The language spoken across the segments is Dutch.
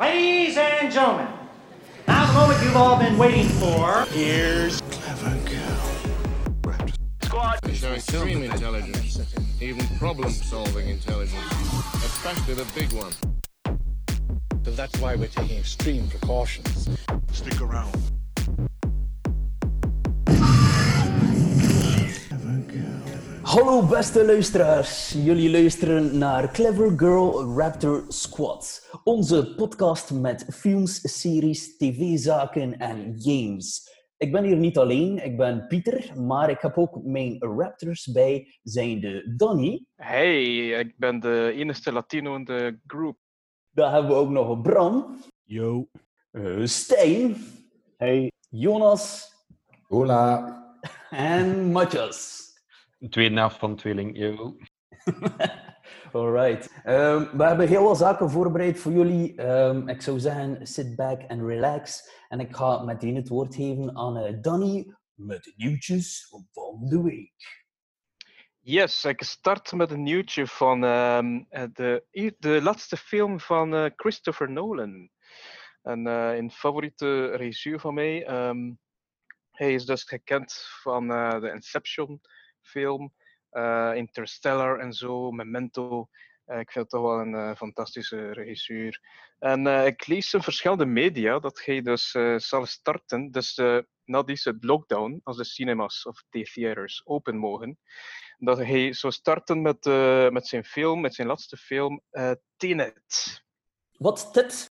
Ladies and gentlemen, now the moment you've all been waiting for. Here's Clever Girl. Squad. They show extreme intelligence, even problem-solving intelligence, especially the big one. So that's why we're taking extreme precautions. Stick around. Hallo beste luisteraars, jullie luisteren naar Clever Girl Raptor Squad, onze podcast met films, series, tv-zaken en games. Ik ben hier niet alleen, ik ben Pieter, maar ik heb ook mijn Raptors bij, zijnde Danny. Hey, ik ben de enige Latino in de groep. Dan hebben we ook nog Bram, Yo. eh, Stijn, Hey, Jonas Hola. en Matthias. de tweede helft van tweeling. Yo. Alright. Ehm, we hebben heel wat zaken voorbereid voor jullie. Ehm, ik zou zeggen, sit back and relax. En ik ga meteen het woord geven aan eh, Danny met de nieuwtjes van de week. Yes, ik start met een nieuwtje van ehm, eh, de, de laatste film van eh, Christopher Nolan. En een favoriete regisseur van mij. Hij is dus gekend van de Inception film, Interstellar en zo, Memento. Eh, ik vind het toch wel een eh, fantastische regisseur. En eh, ik lees in verschillende media dat hij dus eh, zal starten, dus eh, na deze lockdown, als de cinemas of de theaters open mogen, dat hij zou starten met, eh, met zijn film, met zijn laatste film, eh Tenet. Wat dit?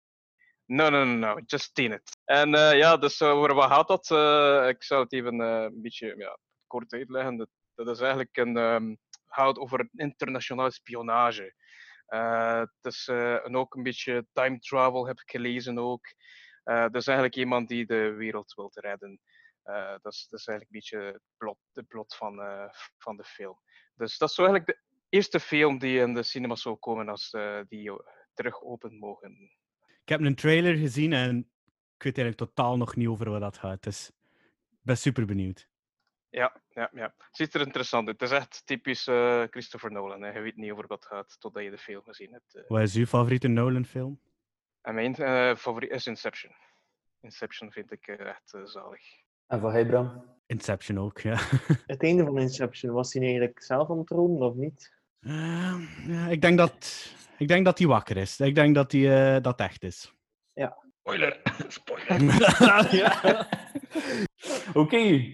No, no, no, no, just Tenet. En eh, ja, dus eh, wat gaat dat? Eh, ik zal het even eh, een beetje ja, kort uitleggen. Dat, is eigenlijk een, ehm, gaat over internationale spionage. Eh, het is eh, en ook een beetje time travel, heb ik gelezen ook. Eh dat is eigenlijk iemand die de wereld wil redden. Dat, is, dat is eigenlijk een beetje het plot, de plot van, van de film. Dus dat is eigenlijk de eerste film die in de cinema zou komen als die terug open mogen. Ik heb een trailer gezien en ik weet eigenlijk totaal nog niet over wat dat gaat. Dus ik ben super benieuwd. Ja, ja, ja. Het ziet er interessant uit. Het is echt typisch eh, Christopher Nolan. Hè. Je weet niet over wat gaat totdat je de film gezien hebt. eh. Wat is uw favoriete Nolan-film? En mijn eh, favoriet is Inception. Inception vind ik echt zalig. En van hij, Bram? Inception ook, ja. Het einde van Inception, was hij eigenlijk zelf aan het dromen of niet? Eh, ja ik, denk dat, ik denk dat hij wakker is. Ik denk dat hij eh, dat echt is. Spoiler! Spoiler! ja. Oké.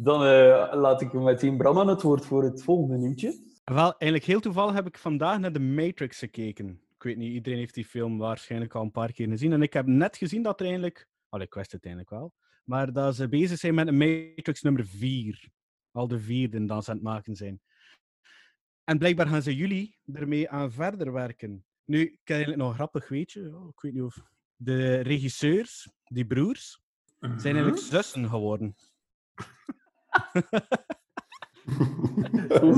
Dan eh, laat ik meteen Bram aan het woord voor het volgende nieuwtje. Wel, eigenlijk heel toevallig heb ik vandaag naar The Matrix gekeken. Ik weet niet, iedereen heeft die film waarschijnlijk al een paar keer gezien. En ik heb net gezien dat er eigenlijk... Al, ik wist het eigenlijk wel. Maar dat ze bezig zijn met een Matrix nummer 4. Al de vierde dat ze aan het maken zijn. En blijkbaar gaan ze jullie ermee aan verder werken. Nu, ik heb eigenlijk nog een grappig weetje. Oh, ik weet niet of... De regisseurs, die broers, zijn eigenlijk zussen geworden.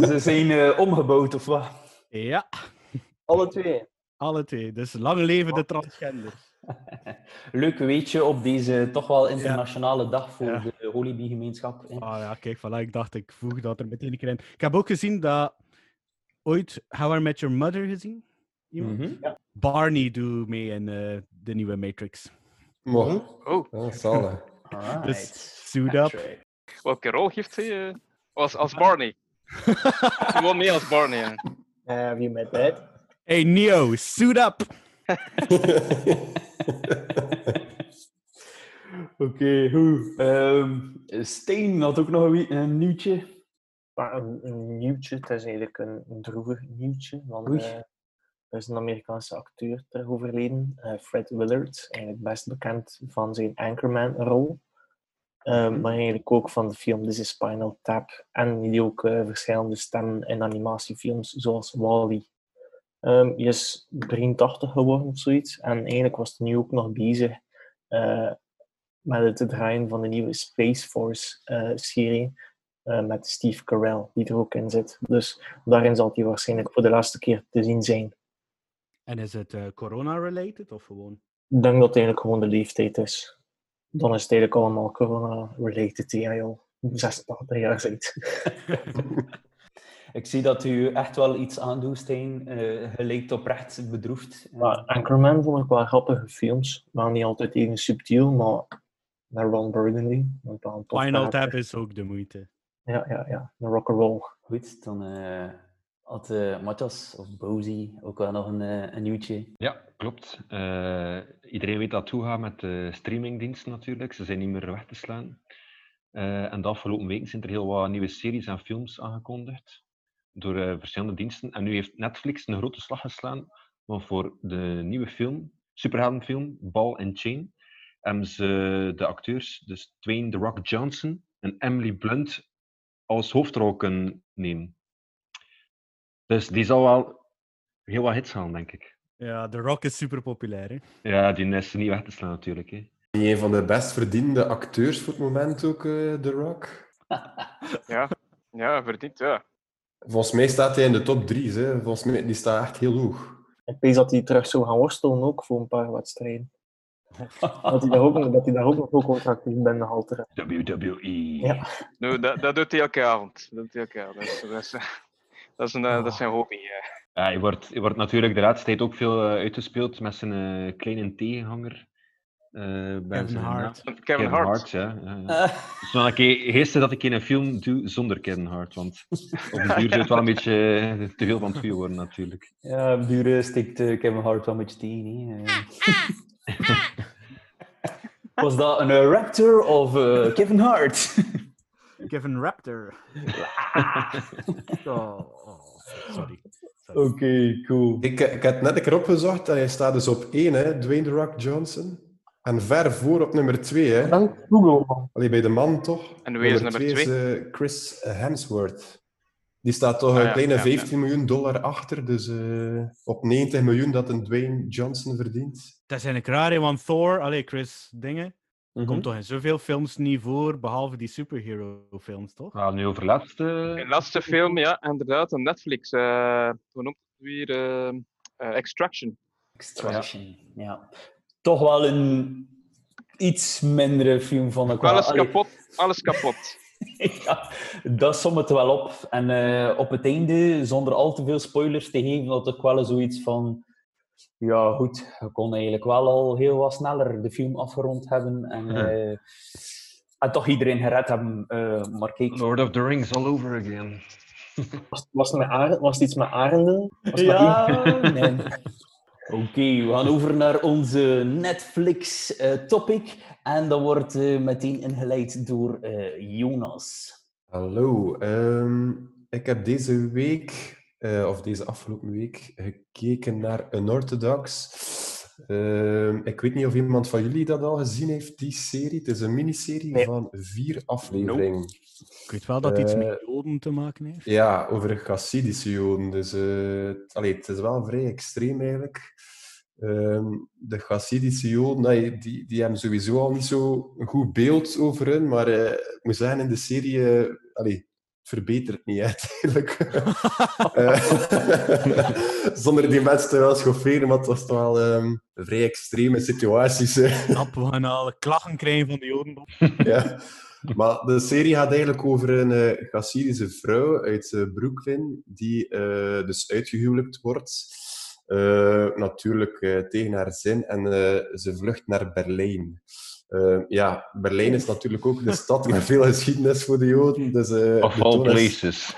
Ze zijn eh, omgebouwd, of wat? Ja, Alle twee. alle twee. Dus lang leven de transgenders. Leuk weetje op deze toch wel internationale dag voor Ja. de Holibi-gemeenschap. Ah ja, kijk, voilà, ik dacht, ik voeg dat er meteen een keer in. Ik heb ook gezien dat ooit How I Met Your Mother gezien. Mhm. Barney doet mee in eh, de nieuwe Matrix. Mooi. Oh, zalig. Alright. Dus suit up. Welke rol heeft hij? eh, als, als Barney. Gewoon mee als Barney. hè. Uh, have you met that? Hey Neo, suit up! Oké, goed. Ehm Steen had ook nog een, een nieuwtje. Maar een, een nieuwtje, het is eigenlijk een, een droevig nieuwtje. Want eh, er is een Amerikaanse acteur terug overleden, eh, Fred Willard, eigenlijk best bekend van zijn Anchorman-rol. Eh, maar eigenlijk ook van de film This is Spinal Tap. En die ook eh, verschillende stemmen in animatiefilms, zoals Wall-E. Ehm, hij is 83 geworden of zoiets. En eigenlijk was hij nu ook nog bezig eh, met het draaien van de nieuwe Space Force-serie. met Steve Carell, die er ook in zit. Dus daarin zal hij waarschijnlijk voor de laatste keer te zien zijn. En is het corona-related of gewoon? Ik denk dat het eigenlijk gewoon de leeftijd is. Dan is het eigenlijk allemaal corona-related, die hij al 86 jaar zit. Ik zie dat u echt wel iets aandoet, Stijn. Eh, je lijkt oprecht bedroefd. Maar Anchorman vond ik wel grappige films. Maar niet altijd even subtiel, maar met Ron Burgundy. Final. Tap is ook de moeite. Ja, ja, ja. Een rock'n'roll. Goed, dan eh, had eh Matas of Bozy ook wel nog een, eh, een nieuwtje. Ja, klopt. Eh, iedereen weet dat het toe gaat met de streamingdiensten natuurlijk. Ze zijn niet meer weg te slaan. En de afgelopen weken zijn er heel wat nieuwe series en films aangekondigd door verschillende diensten. En nu heeft Netflix een grote slag geslaan, want voor de nieuwe film, superheldenfilm, Ball and Chain, hebben ze de acteurs, dus Dwayne The Rock Johnson en Emily Blunt, als hoofdrol kunnen nemen. Dus die zal wel heel wat hits halen, denk ik. Ja, The Rock is super populair. Hè? Ja, die is niet weg te slaan natuurlijk. Hè. Een van de best verdiende acteurs voor het moment ook, eh The Rock. Ja, ja verdient, ja. Volgens mij staat hij in de top 3. Hè. Volgens mij die staat echt heel hoog. Ik weet dat hij terug zou gaan worstelen ook voor een paar wedstrijden. dat, hij daar ook, dat hij daar ook nog contract heeft bij de halter. WWE. Ja. Nou, dat, dat doet hij elke avond. Dat doet hij elke avond. Dat is, dat is, een, eh, dat is zijn hobby. eh. Ja, hij, wordt, hij wordt natuurlijk de laatste tijd ook veel eh, uitgespeeld met zijn eh, kleine tegenhanger. eh, bij Kevin zijn Hart. Kevin Hart. ja. ja. Dus dan gisteren dat ik een film doe zonder Kevin Hart. Want op de duur zou het wel een beetje te veel van het vuur worden, natuurlijk. Ja, op duur eh, stikt Kevin Hart wel een beetje tegen. hè. Eh. Was dat een Raptor of Kevin Hart? Kevin Raptor. oh, oh, sorry. Oké, cool. Ik, ik heb net een keer opgezocht en hij staat dus op 1, hè, Dwayne The Rock Johnson. En ver voor op nummer 2. Hè. Dank Google. Allee, bij de man toch? En wie is nummer twee is twee? eh, Chris Hemsworth. Die staat toch Ah, een ja, kleine ja, ja. 15 miljoen dollar achter. Dus eh, op 90 miljoen dat een Dwayne Johnson verdient. Dat is eigenlijk raar, hè, want Thor, allee, Chris Dingen, Mhm. komt toch in zoveel films niet voor, behalve die superhero-films, toch? Nou, nu over laatste. De laatste film, ja, inderdaad, op Netflix. eh hoe noemt het weer? eh, eh, Extraction. Extraction, ja. Toch wel een iets mindere film van de qua- Alles Allee, kapot, alles kapot. ja, dat somt het wel op. En eh, op het einde, zonder al te veel spoilers te geven, had ik wel zoiets van... Ja, goed, je kon eigenlijk wel al heel wat sneller de film afgerond hebben. En, eh, en toch iedereen gered hebben. eh, maar kijk... Lord of the Rings all over again. Was, was, het met Arend, was het iets met arenden? Was het met Ja, nee. Oké, we gaan over naar onze Netflix-topic. en dat wordt eh, meteen ingeleid door eh, Jonas. Hallo. ehm, ik heb deze week, eh, of deze afgelopen week, gekeken naar Unorthodox. Ehm, ik weet niet of iemand van jullie dat al gezien heeft, die serie. Het is een miniserie Nee. van vier afleveringen. Ik weet wel dat het iets Eh, met Joden te maken heeft. Ja, over Chassidische Joden. Dus eh, het- allee, het is wel vrij extreem eigenlijk. Ehm, de Chassidische Joden, nee, die, die hebben sowieso al niet zo een goed beeld over hun. Maar eh, ik moet zeggen, in de serie eh, allee, verbetert niet uiteindelijk. Eh, zonder die mensen te wel schofferen, maar het was toch wel ehm, vrij extreme situaties. hè. Knap, we gaan al klachten krijgen van de Joden. ja. Maar de serie gaat eigenlijk over een uh, Chassidische vrouw uit eh, Brooklyn, die eh, dus uitgehuwelijkt wordt. Eh, natuurlijk eh, tegen haar zin en eh, ze vlucht naar Berlijn. Eh, ja, Berlijn is natuurlijk ook de stad met veel geschiedenis voor de Joden. Dus, eh, Of de all toon is- places.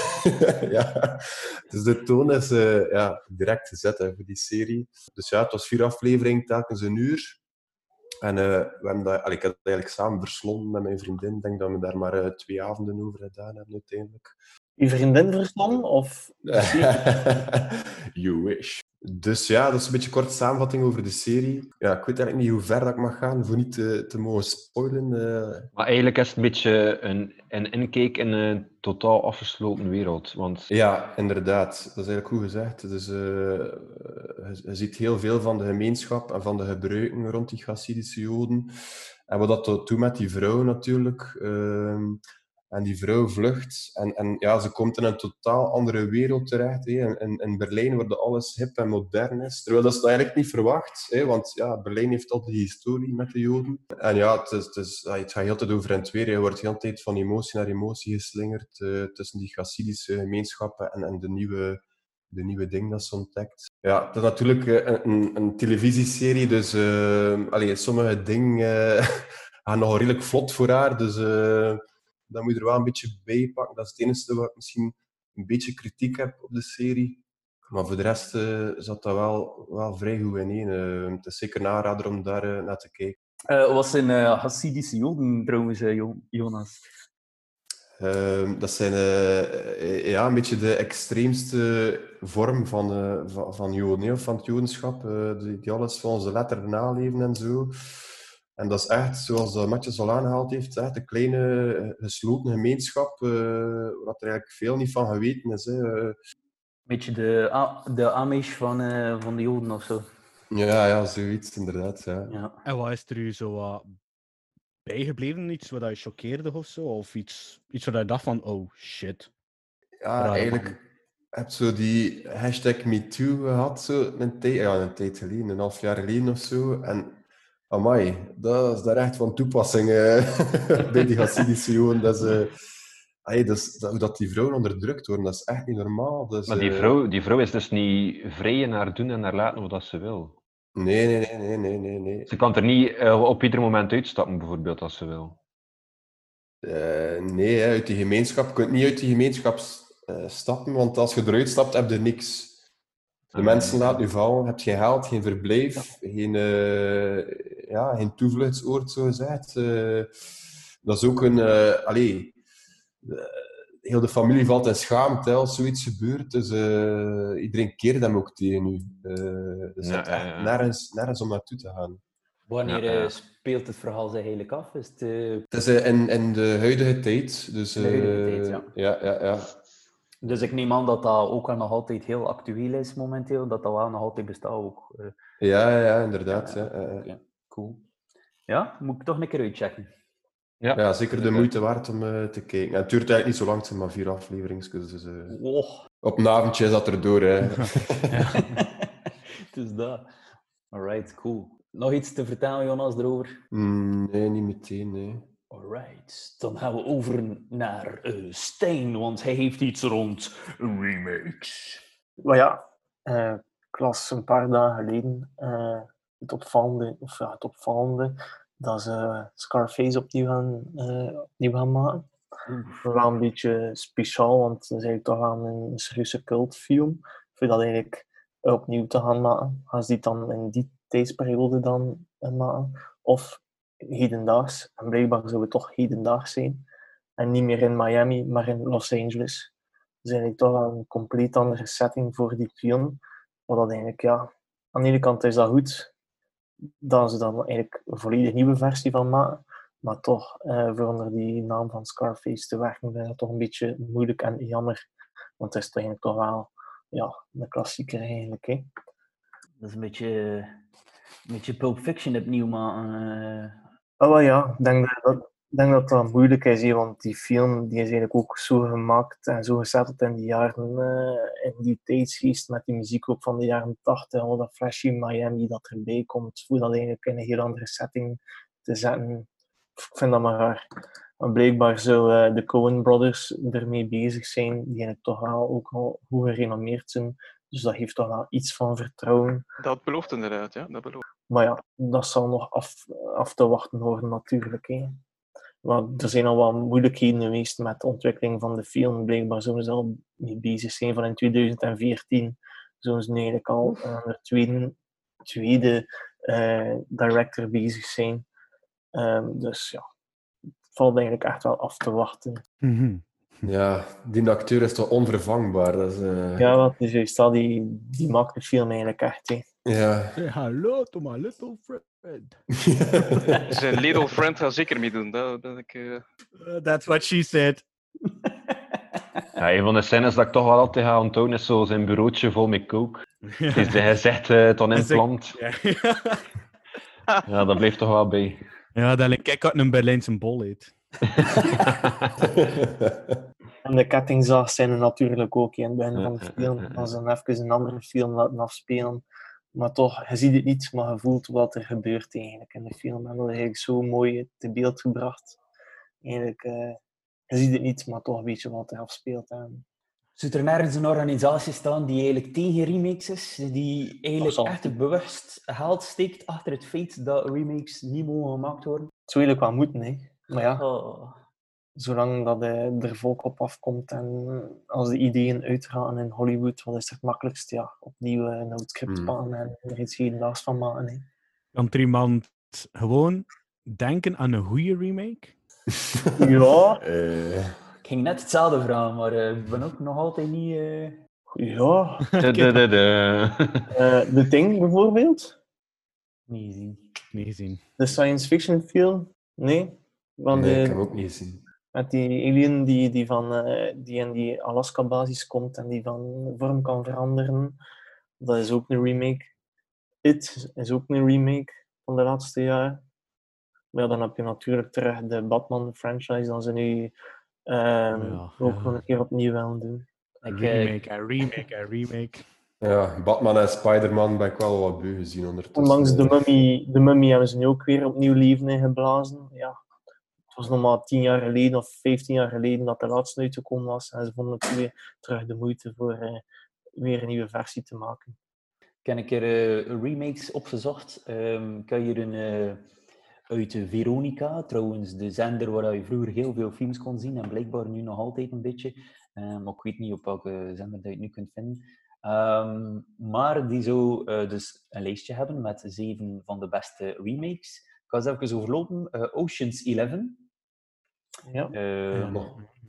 ja, dus de toon is eh, ja, direct gezet hè, voor die serie. Dus ja, het was vier afleveringen, telkens een uur. En eh, we hebben dat, allee, ik heb dat eigenlijk samen verslonden met mijn vriendin. Ik denk dat we daar maar twee avonden over gedaan hebben uiteindelijk. Uw vriendin verstaan? Of... you wish. Dus ja, dat is een beetje een korte samenvatting over de serie. Ja, ik weet eigenlijk niet hoe ver dat ik mag gaan, voor niet te, te mogen spoilen. eh. Maar eigenlijk is het een beetje een, een inkijk in een totaal afgesloten wereld. Want Ja, inderdaad. Dat is eigenlijk goed gezegd. Dus, eh, je, je ziet heel veel van de gemeenschap en van de gebruiken rond die Chassidische Joden. En wat dat doet met die vrouw natuurlijk. Ehm, En die vrouw vlucht en, en ja, ze komt in een totaal andere wereld terecht. Hè. In, in, Berlijn waar alles hip en modern is. Terwijl dat is eigenlijk niet verwacht, hè, want ja, Berlijn heeft al die historie met de Joden. En ja, het, is, het, gaat heel tijd over en weer. Je wordt de hele tijd van emotie naar emotie geslingerd uh, tussen die Hasidische gemeenschappen en, en de nieuwe de nieuwe ding dat ze ontdekt. Ja, het is natuurlijk een, een, een televisieserie, dus uh, sommige dingen gaan nog redelijk vlot voor haar. Dus dat moet je er wel een beetje bij pakken. Dat is het enige wat ik misschien een beetje kritiek heb op de serie. Maar voor de rest uh, zat dat wel, wel vrij goed in één. Uh, het is zeker een aanrader om daar uh, naar te kijken. Wat zijn Hasidische Joden trouwens, Jonas? Uh, dat zijn ja, een beetje de extreemste vorm van, van, van Joden, van het Jodenschap, die, die, alles volgens de letter naleven en zo. En dat is echt, zoals Matjes al aangehaald heeft, echt een kleine gesloten gemeenschap, waar er eigenlijk veel niet van geweten is. Een beetje de, de Amish van, van de Joden of zo. Ja, ja, zoiets inderdaad. Ja. ja. En wat is er u zo bijgebleven? Iets wat je choqueerde of zo? Of iets, iets waar je dacht van, oh shit. Ja, eigenlijk man. heb zo die hashtag MeToo gehad, zo een tijd, ja, een tijd geleden, een half jaar geleden of zo. En amai, dat is daar echt van toepassing eh, bij die Hasidische Joden. Dat is, eh, ay, dat, is, dat, die vrouwen onderdrukt worden, dat is echt niet normaal. Maar die eh, vrouw, die vrouw is dus niet vrij in haar doen en haar laten wat ze wil. Nee, nee, nee, nee, nee, nee. nee. Ze kan er niet eh, op ieder moment uitstappen, bijvoorbeeld, als ze wil. Nee, hè, uit die gemeenschap. Je kunt niet uit die gemeenschap stappen, want als je eruit stapt, heb je niks. De Ah, mensen laten je vallen, je hebt geen geld, geen verblijf, geen, ja, geen toevluchtsoord, zo gezegd. Eh, dat is ook een... eh allee, eh, heel de familie valt in schaamte als zoiets gebeurt. Dus eh, iedereen keert hem ook tegen u. Eh dus Ja, het ja, echt ja. nergens, nergens om naartoe te gaan. Wanneer Ja, ja. speelt het verhaal zich eigenlijk af? Is het, Het is in, in de huidige tijd. Dus, de huidige eh, tijd, ja. ja, ja, ja. Dus ik neem aan dat dat ook al nog altijd heel actueel is momenteel, dat dat wel nog altijd bestaat ook. eh. Ja, ja, ja, inderdaad. Ja, ja, ja. Cool. Ja, moet ik toch een keer uitchecken. Ja, Ja, zeker de moeite waard om eh, te kijken. En het duurt eigenlijk niet zo lang, het zijn maar vier afleveringen. Dus eh, Oh. op een avondje is dat erdoor. Hè. Het is dat. Alright, cool. Nog iets te vertellen, Jonas, erover? Mm, nee, niet meteen, nee. Alright, dan gaan we over naar eh Steen, want hij heeft iets rond remakes. Maar ja, eh, ik las een paar dagen geleden eh, het opvallende, of ja, het opvallende dat ze Scarface opnieuw gaan, eh, opnieuw gaan maken. Wel een beetje speciaal, want is eigenlijk toch wel een serieuze cultfilm. Voor dat eigenlijk opnieuw te gaan maken. Gaan ze die dan in die tijdsperiode dan eh, maken? Of hedendaags? En blijkbaar zou het toch hedendaags zijn. En niet meer in Miami, maar in Los Angeles. Dus eigenlijk toch een compleet andere setting voor die film. Wat dat eigenlijk, ja, aan de ene kant is dat goed, dat ze dan eigenlijk een volledig nieuwe versie van maken. Maar toch, eh, voor onder die naam van Scarface te werken, vind ik dat toch een beetje moeilijk en jammer. Want het is toch eigenlijk toch wel ja, een klassieker eigenlijk. Hè. Dat is een beetje, een beetje Pulp Fiction opnieuw maken. eh. Oh ja, ik denk dat, ik denk dat dat moeilijk is, hè, want die film die is eigenlijk ook zo gemaakt en zo gezetteld in die jaren, eh, in die tijdsgeest met die muziek ook van de jaren 80, al dat flashy Miami dat erbij komt, voor dat eigenlijk in een heel andere setting te zetten. Ik vind dat maar raar. Maar blijkbaar zou de Coen Brothers ermee bezig zijn, die eigenlijk toch wel ook al goed gerenommeerd zijn. Dus dat geeft toch wel iets van vertrouwen. Dat belooft inderdaad, ja. Dat belooft. Maar ja, dat zal nog af, af te wachten worden natuurlijk. Hè. Maar er zijn al wat moeilijkheden geweest met de ontwikkeling van de film. Blijkbaar zouden ze al mee bezig zijn van in 2014. Zouden ze nu eigenlijk al aan de tweede, tweede eh, director bezig zijn. Ehm, dus ja, het valt eigenlijk echt wel af te wachten. Ja, die acteur is toch onvervangbaar. Dat is, eh, Ja, dat, die, die maakt de film eigenlijk echt. Hè. Ja. Say hello to my little friend. Zijn little friend gaat zeker meedoen. Dat ben ik... eh, Uh, that's what she said. Ja, een van de scènes dat ik toch wel altijd ga onthouden is zo zijn bureautje vol met coke. Dus hij zegt eh het dan implant. Ja, Ja, dat bleef toch wel bij. ja dat lijkt kijk uit een Berlijnse bol eet. En de kettingzaag zijn er natuurlijk ook in het begin Ja, van de ja, film. ja, ja. Dan ze dan even een andere film laten afspelen. Maar toch, je ziet het niet, maar je voelt wat er gebeurt eigenlijk in de film. En dat is eigenlijk zo mooi te beeld gebracht. Eigenlijk, eh, je ziet het niet, maar toch weet je wat er afspeelt. En Zou er nergens een organisatie staan die eigenlijk tegen remakes is? Die eigenlijk echt bewust geld steekt achter het feit dat remakes niet mogen gemaakt worden? het zou eigenlijk wel moeten, hè. Maar ja, Oh. Zolang dat er volk op afkomt en als de ideeën uitgaan in Hollywood, wat is het makkelijkst? Ja, opnieuw eh, een oud script Hmm. pakken en er iets hedendaags van maken. Hè. Kan er iemand gewoon denken aan een goede remake? Ja, Eh, Ik ging net hetzelfde vragen, maar eh, ik ben ook nog altijd niet... eh, ja. De, Thing bijvoorbeeld, niet gezien. Nee, gezien. de science fiction film. Nee, want nee, ik heb ook niet gezien. Met die alien die, die, van, eh, die in die Alaska-basis komt en die van vorm kan veranderen. Dat is ook een remake. It is ook een remake van de laatste jaren. Maar ja, dan heb je natuurlijk terug de Batman-franchise, dan ze nu ehm, Ja, ook ja. nog een keer opnieuw willen doen. Ik, eh, Remake en remake en remake. Ja, Batman en Spider-Man ben ik wel wat beu gezien ondertussen. Ondanks de mummy, de mummy hebben ze nu ook weer opnieuw leven ingeblazen. Ja, het was nog maar tien jaar geleden of vijftien jaar geleden dat de laatste uitgekomen was. En ze vonden het weer terug de moeite voor eh, weer een nieuwe versie te maken. Ik heb een keer eh, remakes opgezocht. Ik heb hier een eh, uit Veronica, trouwens de zender waar je vroeger heel veel films kon zien en blijkbaar nu nog altijd een beetje. Ehm, maar ik weet niet op welke zender dat je het nu kunt vinden. Ehm, maar die zou dus een lijstje hebben met zeven van de beste remakes. Ik ga eens even overlopen. Ocean's Eleven. Ja. Ehm,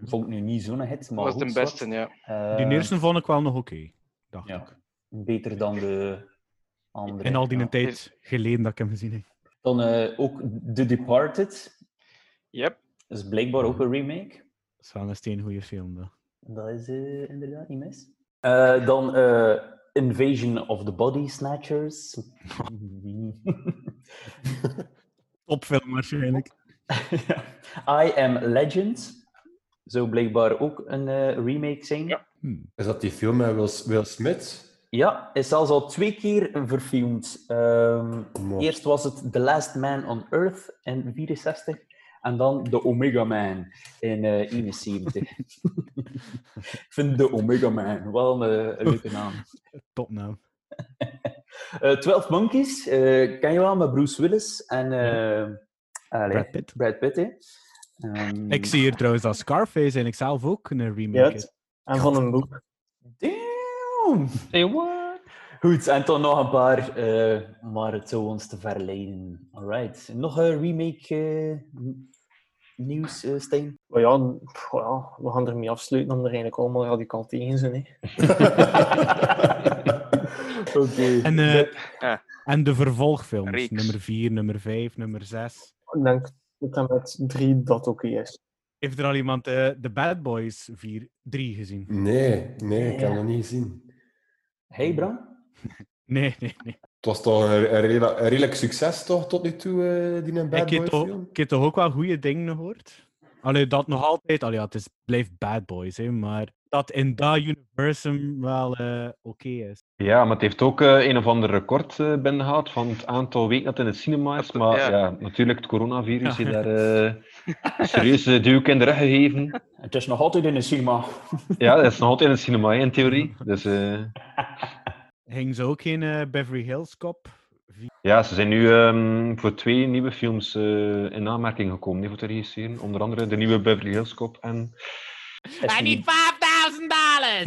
Vond ik nu niet zo'n hit, maar was de goed, beste, ja. Die Ehm, eerste vond ik wel nog oké. dacht ja, ik. beter dan de andere. En al die ja. een tijd geleden dat ik hem gezien heb. Dan eh, ook The Departed. Yep. Dat is blijkbaar ook een remake. Dat is wel een steengoede film. Dat. Dat is eh, inderdaad niet mis. Eh, dan eh, Invasion of the Body Snatchers. Topfilm waarschijnlijk. I Am Legend. Zou blijkbaar ook een eh, remake zijn. Ja. Is dat die film met Will, Will Smith? is zelfs al twee keer verfilmd. Ehm, eerst was het The Last Man on Earth in 64 en dan The Omega Man in eh 71. Ik vind The Omega Man wel een, een leuke naam. Topnaam. Eh 12 Monkeys, eh, ken je wel, met Bruce Willis en eh, allee, Brad Pitt. Brad Pitt, hè. Ehm, Ik zie hier trouwens dat Scarface en ik zelf ook een remake Ja, en van een boek. Damn! Hey, what? Goed, en dan nog een paar, eh, maar het zou ons te verleiden. Alright. Nog een remake n- nieuws, Stijn? Maar ja, pff, ja, we gaan ermee afsluiten om er eigenlijk allemaal radicaal tegen zijn. Hè. Oké. En, eh, Ja. en de vervolgfilms. Reeks. Nummer 4, nummer 5, nummer 6. Ik denk dat dat met drie dat oké is. Heeft er al iemand eh, de Bad Boys 4, 3 gezien? Nee, nee, ik heb hem nog niet gezien. Hey, Bram? Nee, nee, nee. Het was toch een, een, rela- een redelijk succes toch, tot nu toe, eh, die een Bad ik heb Boy toch, film? ik heb toch ook wel goede dingen gehoord? Allee, dat nog altijd. Allee, ja, het is, blijft Bad Boys, hè, maar dat in dat universum wel eh, oké is. Ja, maar het heeft ook eh, een of ander record eh binnengehaald van het aantal weken dat het in het cinema is. Maar ja. ja, natuurlijk, het coronavirus Ja. heeft daar eh serieus eh, duw in de rug gegeven. Het is nog altijd in de cinema. Ja, dat is nog altijd in het cinema, in theorie. Dus eh, Ging ze ook geen eh, Beverly Hills Cop? ja, ze zijn nu ehm, voor twee nieuwe films eh, in aanmerking gekomen hè, voor te regisseren. Onder andere de nieuwe Beverly Hills Cop en... Hij niet 5000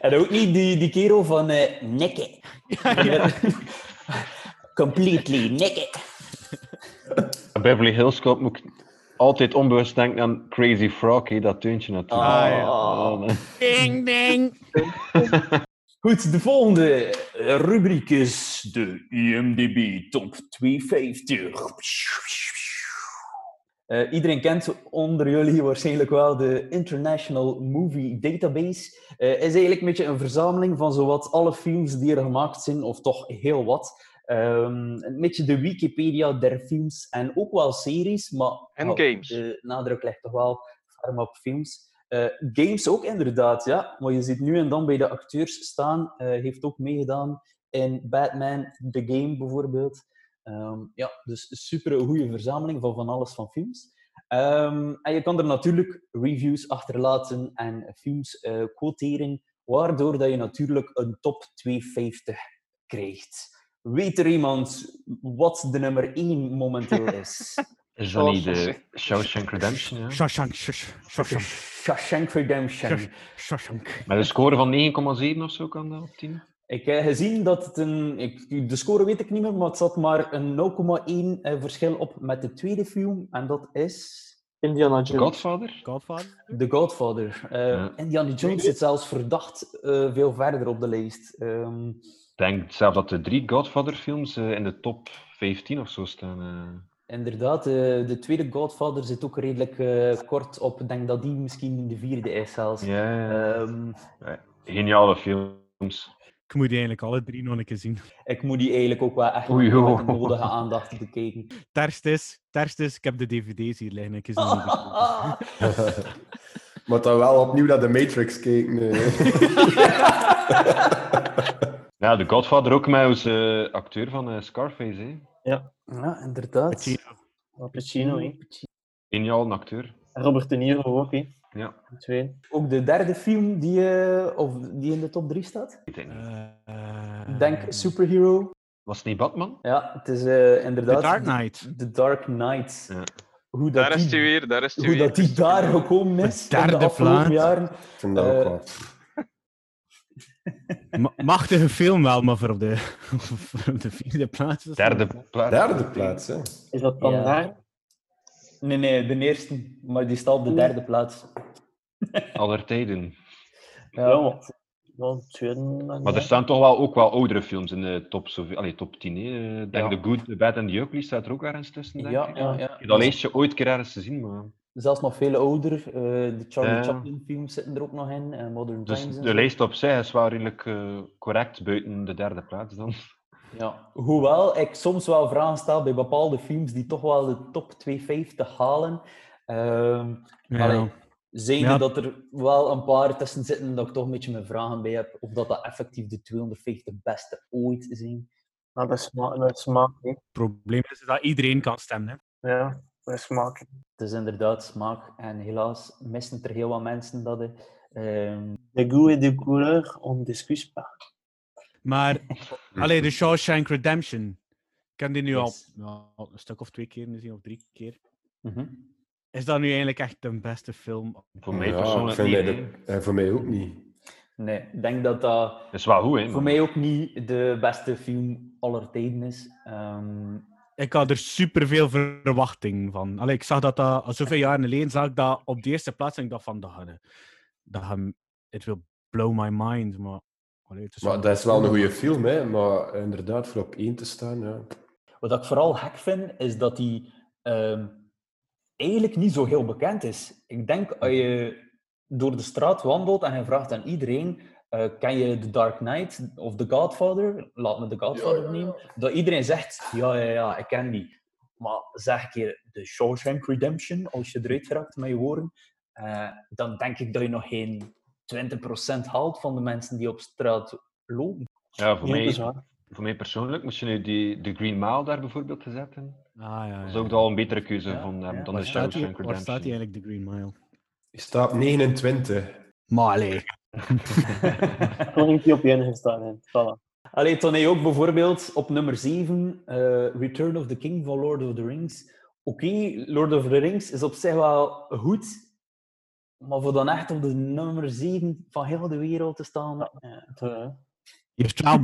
En ook niet die, die kerel van eh Naked. Completely naked. Beverly Hills Cop moet ik altijd onbewust denken aan Crazy Frog, dat deuntje natuurlijk. Ah, ja. Oh. Ding, ding! Goed, de volgende rubriek is de IMDb Top 250. Eh, iedereen kent onder jullie waarschijnlijk wel de International Movie Database. Eh is eigenlijk een beetje een verzameling van zowat alle films die er gemaakt zijn, of toch heel wat. Ehm, een beetje de Wikipedia der films en ook wel series, maar En games. de nadruk ligt toch wel ferm op films. Eh, games ook inderdaad, ja. Maar je ziet nu en dan bij de acteurs staan. heeft ook meegedaan in Batman, The Game bijvoorbeeld. Ehm, ja, dus super goede verzameling van van alles van films. Ehm, en je kan er natuurlijk reviews achterlaten en films eh, quoteren, waardoor dat je natuurlijk een top 250 krijgt. Weet er iemand wat de nummer 1 momenteel is? Is dat niet de Shawshank Redemption? Ja? Shawshank, Shawshank, Shawshank Redemption. Shawshank. Met een score van 9,7 of zo kan dat op 10? Ik heb gezien dat het een... Ik, de score weet ik niet meer, maar het zat maar een 0,1 eh, verschil op met de tweede film. En dat is... Indiana The Jones. Godfather? Godfather? The Godfather. Eh, Ja. Indiana Jones zit zelfs verdacht eh, veel verder op de lijst. Ehm, Ik denk zelf dat de drie Godfather-films eh, in de top 15 of zo staan. eh. inderdaad, eh, de tweede Godfather zit ook redelijk eh, kort op. Ik denk dat die misschien de vierde is zelfs. Ja, ja. Ehm, Ja, Geniale films. Ik moet die eigenlijk alle drie nog een keer zien. ik moet die eigenlijk ook wel echt Oei, met joh. de nodige aandacht bekijken. Terst is, terst is, ik heb de dvd's hier liggen. Ik. Maar dan wel opnieuw naar de Matrix kijken. eh. Ja, de Godfather ook met onze acteur van eh, Scarface. Hè. Ja, inderdaad. Pacino. Pacino, hè. Geniaal acteur. Robert De Niro ook, hè. Ja. De tweede. Ook de derde film die, eh, of die in de top 3 staat? Ik het niet. Eh, Denk Superhero. Was het niet Batman? Ja, het is eh, The inderdaad... Dark Knight. The Dark Knight. Ja. Hoe dat Daar is hij die, weer, daar is hij hoe weer. dat die daar gekomen is De in de derde afgelopen jaren. Ik vind dat ook wel. Ma- Machtige film wel, maar voor op de, voor op de vierde plaats. is dat- Derde plaats. Derde plaats, hè. Is dat dan Ja. daar? Nee, nee, de eerste. Maar die staat op de derde plaats. Aller tijden. Ja, Ja. maar... Wel, tweede... Maar er staan toch wel ook wel oudere films in de top, zoveel, allee, top 10. Hè. Ik denk Ja. The Good, The Bad and The Ugly staat er ook ergens tussen, denk Ja, ik. ja, ja. Dat lijstje ooit een keer ergens te zien, maar... Zelfs nog veel ouder. eh, de Charlie Ja. Chaplin films zitten er ook nog in. en Modern Dus Times. en de lijst op zich is wel redelijk eh, correct buiten de derde plaats dan. Ja. Hoewel ik soms wel vragen stel bij bepaalde films die toch wel de top 250 halen. Ehm Ja. allee, zijnde Ja. dat er wel een paar tussen zitten dat ik toch een beetje mijn vragen bij heb. Of dat dat effectief de 250 beste ooit zijn. Nou, dat is smaak, dat is smaak, hè. Het probleem is dat iedereen kan stemmen. Hè. Ja, dat is smaak. Het is inderdaad smaak. En helaas missen er heel wat mensen dat. Ehm, De goût et de couleur, on discute pas. Maar, allee, de Shawshank Redemption. Ik heb die nu Yes. al een stuk of twee keer gezien, of drie keer. mhm. Is dat nu eigenlijk echt de beste film? Voor mij Ja, persoonlijk ik vind niet. dat- eh, voor mij ook niet. Nee, ik denk dat dat Het is wel goed, hè. voor mij ook niet de beste film aller tijden is. Ehm, Ik had er superveel verwachting van. Allee, ik zag dat, dat al zoveel jaren geleden zag ik dat op de eerste plaats en ik dacht van, dat gaat, dat gaat, it will blow my mind. Maar, allee, het is Maar wel- dat is wel een goede film, hè. Maar inderdaad, voor op één te staan, ja. Wat ik vooral gek vind, is dat hij ehm, eigenlijk niet zo heel bekend is. Ik denk, als je door de straat wandelt en je vraagt aan iedereen, eh, ken je The Dark Knight of The Godfather? Laat me The Godfather nemen. Dat iedereen zegt, ja, ja, ja, ik ken die. Maar zeg een keer The Shawshank Redemption, als je eruit geraakt met je woorden, eh, dan denk ik dat je nog geen 20% haalt van de mensen die op straat lopen. Ja, voor Ja, mij, voor mij persoonlijk, moest je nu die, de Green Mile daar bijvoorbeeld gezet hebben, Ah, ja, dat is ja. ook wel een betere keuze Ja, van, hem ja. dan Waar de Shawshank waar staat die Redemption. eigenlijk, de Green Mile? Die staat op 29. Maar allee. Keer op één gestaan. Voilà. Allee, toen hij ook bijvoorbeeld op nummer 7, eh, Return of the King van Lord of the Rings. Oké, Lord of the Rings is op zich wel goed, maar voor dan echt op de nummer 7 van heel de wereld te staan. eh, Eh, Je heeft wel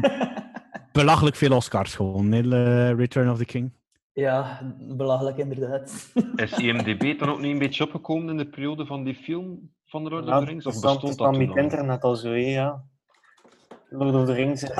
belachelijk veel Oscars gewonnen, hè, eh, Return of the King. ja, belachelijk inderdaad. Is IMDb dan ook niet een beetje opgekomen in de periode van die film van The Lord Ja, of the Rings? Of het is dan- bestond dat toen met nog? internet al zo, ja. Lord of the Rings is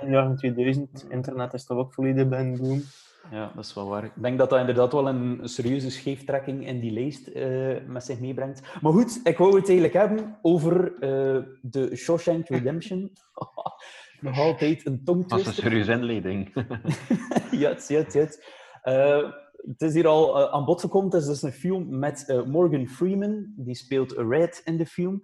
in de jaren 2000. Internet is toch ook volledig bij een boom. Ja, dat is wel waar. Ik denk dat dat inderdaad wel een serieuze scheeftrekking in die lijst eh, met zich meebrengt. Maar goed, ik wou het eigenlijk hebben over eh, de Shawshank Redemption. Nog altijd een Dat is een tongtwister. serieuze inleiding. Juist, juist. Eh, het is hier al eh, aan bod gekomen. Het is dus een film met Morgan Freeman. Die speelt Red in de film.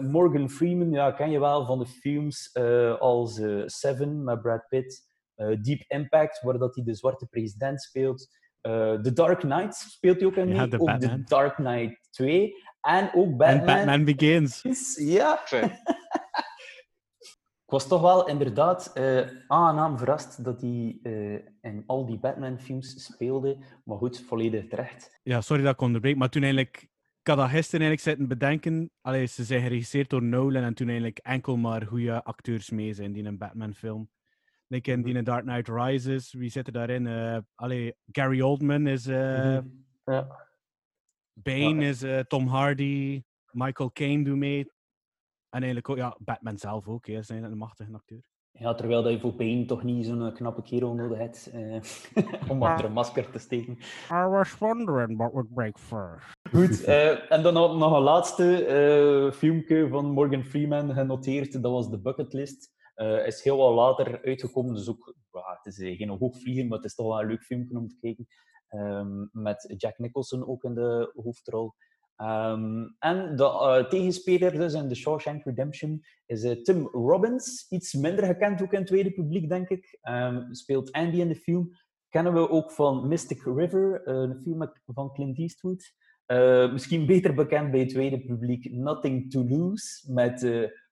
Morgan Freeman ja, ken je wel van de films als Seven met Brad Pitt. Eh, Deep Impact, waar dat hij de zwarte president speelt. Eh, The Dark Knight speelt hij ook in mee. Ja, de ook Batman. The Dark Knight 2. En ook Batman. En Batman Begins. Ja. Ik was toch wel inderdaad eh, aangenaam verrast dat hij eh, in al die Batman-films speelde. Maar goed, volledig terecht. Ja, sorry dat ik onderbreek, maar toen eigenlijk... Ik had dat gisteren eigenlijk zitten bedenken. Allee, ze zijn geregisseerd door Nolan en toen eigenlijk enkel maar goede acteurs mee zijn die in een Batman-film. Like in die in Dark Knight Rises, wie zit er daarin? Eh allee, Gary Oldman is... eh, Mhm. Ja. Bane is eh, Tom Hardy, Michael Caine doet mee. En eigenlijk ook, ja, Batman zelf ook, hè, is een machtige acteur. Ja, terwijl dat je voor Bane toch niet zo'n knappe kerel nodig hebt eh, om achter een masker te steken. I was wondering what would break first. Goed, eh, en dan nog nog een laatste eh filmpje van Morgan Freeman genoteerd. Dat was de Bucketlist. Eh is heel wat later uitgekomen, dus ook, ja, het is eh, geen hoogvlieger, maar het is toch wel een leuk filmpje om te kijken. Ehm, met Jack Nicholson ook in de hoofdrol. Ehm, en de eh, tegenspeler dus in The Shawshank Redemption is Tim Robbins. Iets minder gekend ook in het tweede publiek, denk ik. Ehm, speelt Andy in de film. Kennen we ook van Mystic River, een film van Clint Eastwood. Misschien beter bekend bij het tweede publiek Nothing to Lose met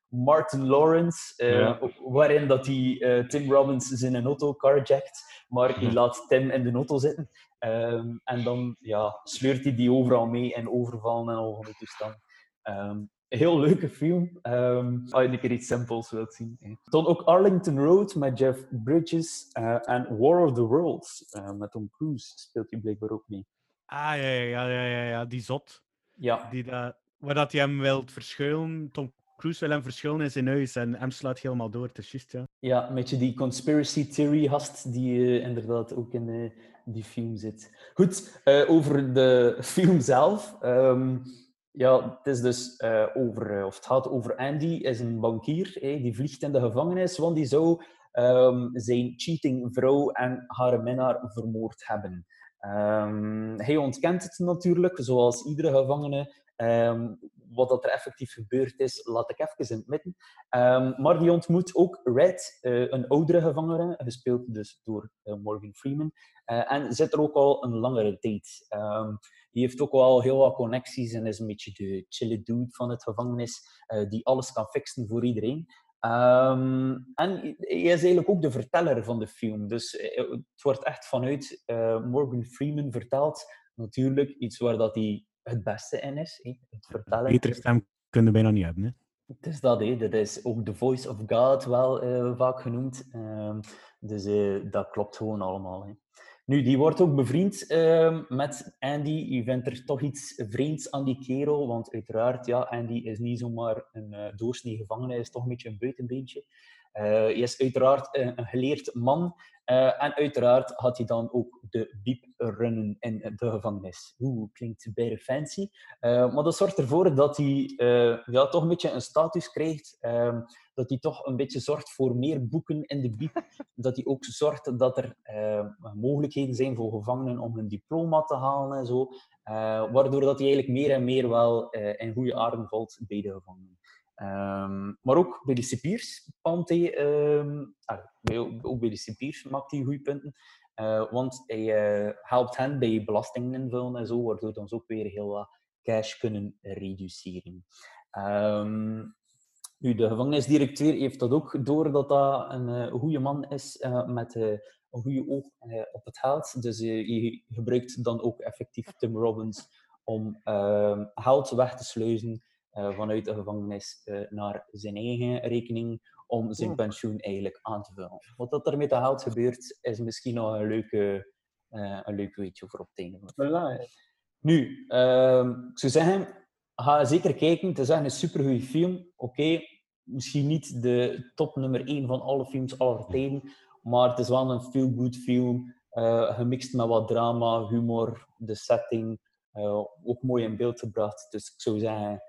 Martin Lawrence, eh, Ja. waarin dat hij eh, Tim Robbins zijn auto carjackt, maar hij laat Tim in de auto zitten. Ehm, en dan ja, sleurt hij die overal mee en overvallen en al van die toestanden. Ehm, een heel leuke film. Ehm als je een keer iets simpels wilt zien. hè. Dan ook Arlington Road met Jeff Bridges eh, en War of the Worlds met Tom Cruise speelt hij blijkbaar ook mee. Ah, ja, ja, ja, ja, ja, ja, die zot. Ja. Die dat, waar dat hij hem wil verschuilen. Tom Cruise wil hem verschuilen in zijn huis en hem slaat helemaal door. Het is ja. Ja, een beetje die conspiracy theory gast die eh, inderdaad ook in eh, die film zit. Goed, eh, over de film zelf. Ehm, ja, het is dus over, of het gaat over Andy, is een bankier, hè, die vliegt in de gevangenis, want die zou ehm, zijn cheating vrouw en haar minnaar vermoord hebben. Ehm, hij ontkent het natuurlijk, zoals iedere gevangene. Ehm, wat dat er effectief gebeurd is, laat ik even in het midden. Ehm, maar die ontmoet ook Red, eh, een oudere gevangene, gespeeld dus door eh, Morgan Freeman. Eh, en zit er ook al een langere date. Ehm, die heeft ook wel heel wat connecties en is een beetje de chille dude van het gevangenis, die alles kan fixen voor iedereen. En hij is eigenlijk ook de verteller van de film. Dus het wordt echt vanuit Morgan Freeman verteld. Natuurlijk iets waar dat hij het beste in is, hè, het vertellen. Betere stem kunnen we bijna niet hebben. Hè. Het is dat, hè. dat is ook de voice of God wel eh, vaak genoemd. Ehm, dus eh, dat klopt gewoon allemaal. Nu, die wordt ook bevriend ehm, met Andy. Je vindt er toch iets vreemds aan die kerel, want uiteraard, ja, Andy is niet zomaar een uh, doorsnee gevangene, hij is toch een beetje een buitenbeentje. Uh, hij is uiteraard een, geleerd man. Uh, en uiteraard had hij dan ook de biep runnen in de gevangenis. Oeh, klinkt bijna fancy. Uh, maar dat zorgt ervoor dat hij ja, toch een beetje een status krijgt. Uh, dat hij toch een beetje zorgt voor meer boeken in de biep. dat hij ook zorgt dat er uh, mogelijkheden zijn voor gevangenen om hun diploma te halen en zo. Uh, waardoor dat hij eigenlijk meer en meer wel uh, in goede aarde valt bij de gevangenen. Um, maar ook bij de cipiers um, ah, ook bij de cipiers maakt hij goede punten. Uh, want hij uh, helpt hen bij belastingen invullen en zo, waardoor dan ze ook weer heel wat cash kunnen reduceren. Um, nu, de gevangenisdirecteur heeft dat ook door dat dat een uh, goede man is met een goede oog op het geld. Dus hij gebruikt dan ook effectief Tim Robbins om geld weg te sluizen vanuit de gevangenis uh, naar zijn eigen rekening om zijn pensioen eigenlijk aan te vullen. Wat dat er met dat geld gebeurt, is misschien nog een leuke, uh, een leuk weetje voor op het einde. Voilà. Nu, ehm, ik zou zeggen, ga zeker kijken. Het is echt een supergoeie film. Oké, okay, misschien niet de top nummer 1 van alle films aller tijden, maar het is wel een feel-good film, gemixt met wat drama, humor, de setting, ook mooi in beeld gebracht. Dus ik zou zeggen,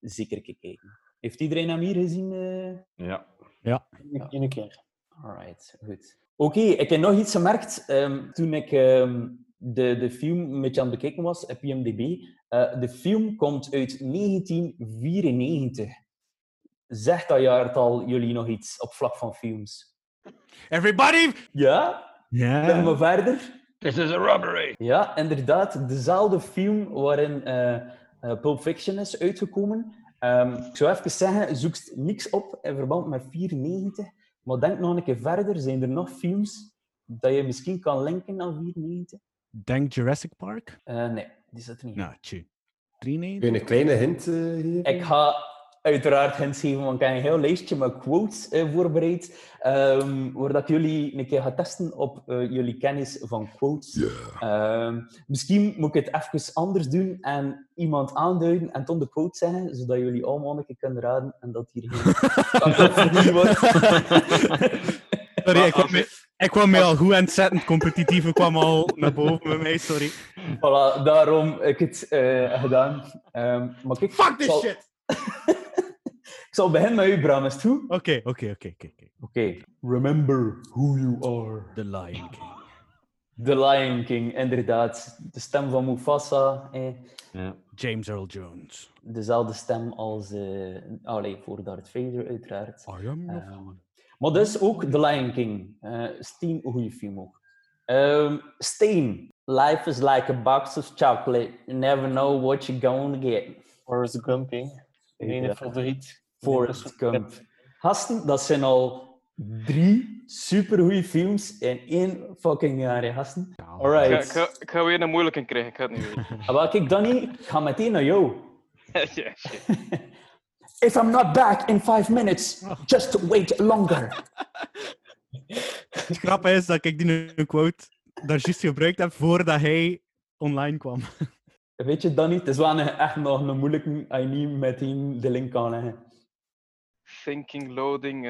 zeker kijken. Heeft iedereen hem hier gezien? Uh... Ja. Ja. Eén keer. Alright, goed. Oké, ik heb nog iets gemerkt ehm, toen ik ehm, de, de film een beetje aan het bekijken was op IMDb. Eh, de film komt uit 1994. Zegt dat jaartal jullie nog iets op vlak van films? Everybody! Ja? Ja. Zeg maar verder. This is a robbery! Ja, inderdaad. Dezelfde film waarin eh, eh, Pulp Fiction is uitgekomen. Ehm, ik zou even zeggen, zoek niks op in verband met 94. Maar denk nog een keer verder. Zijn er nog films dat je misschien kan linken aan 94? Denk Jurassic Park? Eh, nee, die zit er niet. in. Nou, tje. Kun 93? je een kleine hint eh, geven? Ik ga uiteraard hints geven, want ik heb een heel lijstje met quotes eh, voorbereid. ehm, waar dat jullie een keer ga testen op eh, jullie kennis van quotes. Ehm, misschien moet ik het even anders doen en iemand aanduiden en dan de quote zeggen, zodat jullie allemaal een keer kunnen raden en dat hier geen wordt. Sorry, ik kwam, mee, ik kwam mee al goed aan het zetten. Het competitieve kwam al naar boven bij mij, sorry. Voilà, daarom heb ik het eh, gedaan. Ehm, maar kijk, Fuck ik this zal- shit! Ik zal beginnen met u, Bram, is het goed? Oké, oké, oké, oké. oké. Oké. Remember who you are. The Lion King. The Lion King, inderdaad. De stem van Mufasa. Eh, Ja. James Earl Jones. dezelfde stem als... eh allee, voor Darth Vader, uiteraard. I am your Ehm, maar dus ook The Lion King. Eh Steen, een goede film ook. Ehm Steen. Life is like a box of chocolate. You never know what you're going to get. Gump, hè. Mijn favoriet. Forrest Gump. Gasten, dat zijn al drie supergoeie films in één fucking jaar, hè, gasten. Ik ga, Alright. ik, ga, ik ga weer een moeilijke krijgen, ik ga het niet weten. Ah, Wel, kijk, Danny, ik ga meteen naar jou. If I'm not back in five minutes, just wait longer. Het grappige is dat ik die quote daar juist gebruikt heb voordat hij online kwam. Weet je, Danny, het is wel een- echt nog een moeilijke als je niet meteen de link kan leggen. Thinking, loading,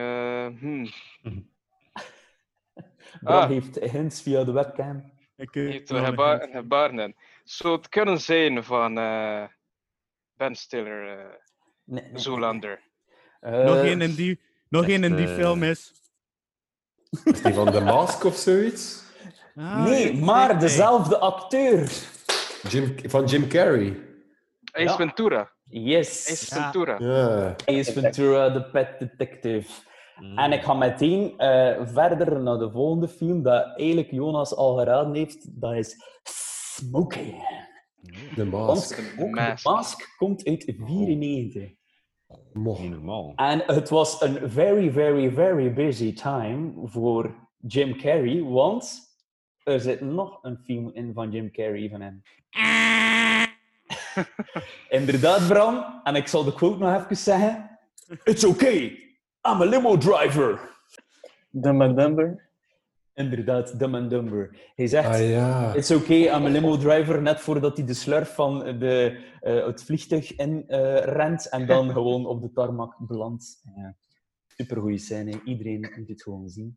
hmm. Bram Ah. heeft hints via de webcam. Ik, eh, Heeft wil nog geba niet. gebaren in. Zou het kunnen zijn van eh, Ben Stiller, eh Nee, nee. Zoolander? Eh, Nog één in die, nog één in die film is... Is die van The Mask of zoiets? Ah, nee, maar dezelfde acteur. Jim, van Jim Carrey. Ace Ja. Ventura. Yes. Ace Ja. Ventura. Ja. Ace Ventura, de Pet Detective. Mm. En ik ga meteen eh, verder naar de volgende film dat eigenlijk Jonas al geraden heeft. Dat is Smokey. The Want Mask. The ook Mask. de Mask komt uit 94. Moch. Niet normaal. En het was een very, very, very busy time voor Jim Carrey, want er zit nog een film in van Jim Carrey van hem. Inderdaad, Bram. En ik zal de quote nog even zeggen. It's okay, I'm a limo driver. Dumb and Dumber. Inderdaad, Dumb and Dumber. Hij zegt, Ah ja. it's okay, I'm a limo driver, net voordat hij de slurf van de, eh, het vliegtuig in eh, rent en dan gewoon op de tarmac belandt. Ja. Supergoeie scène, iedereen moet het gewoon zien.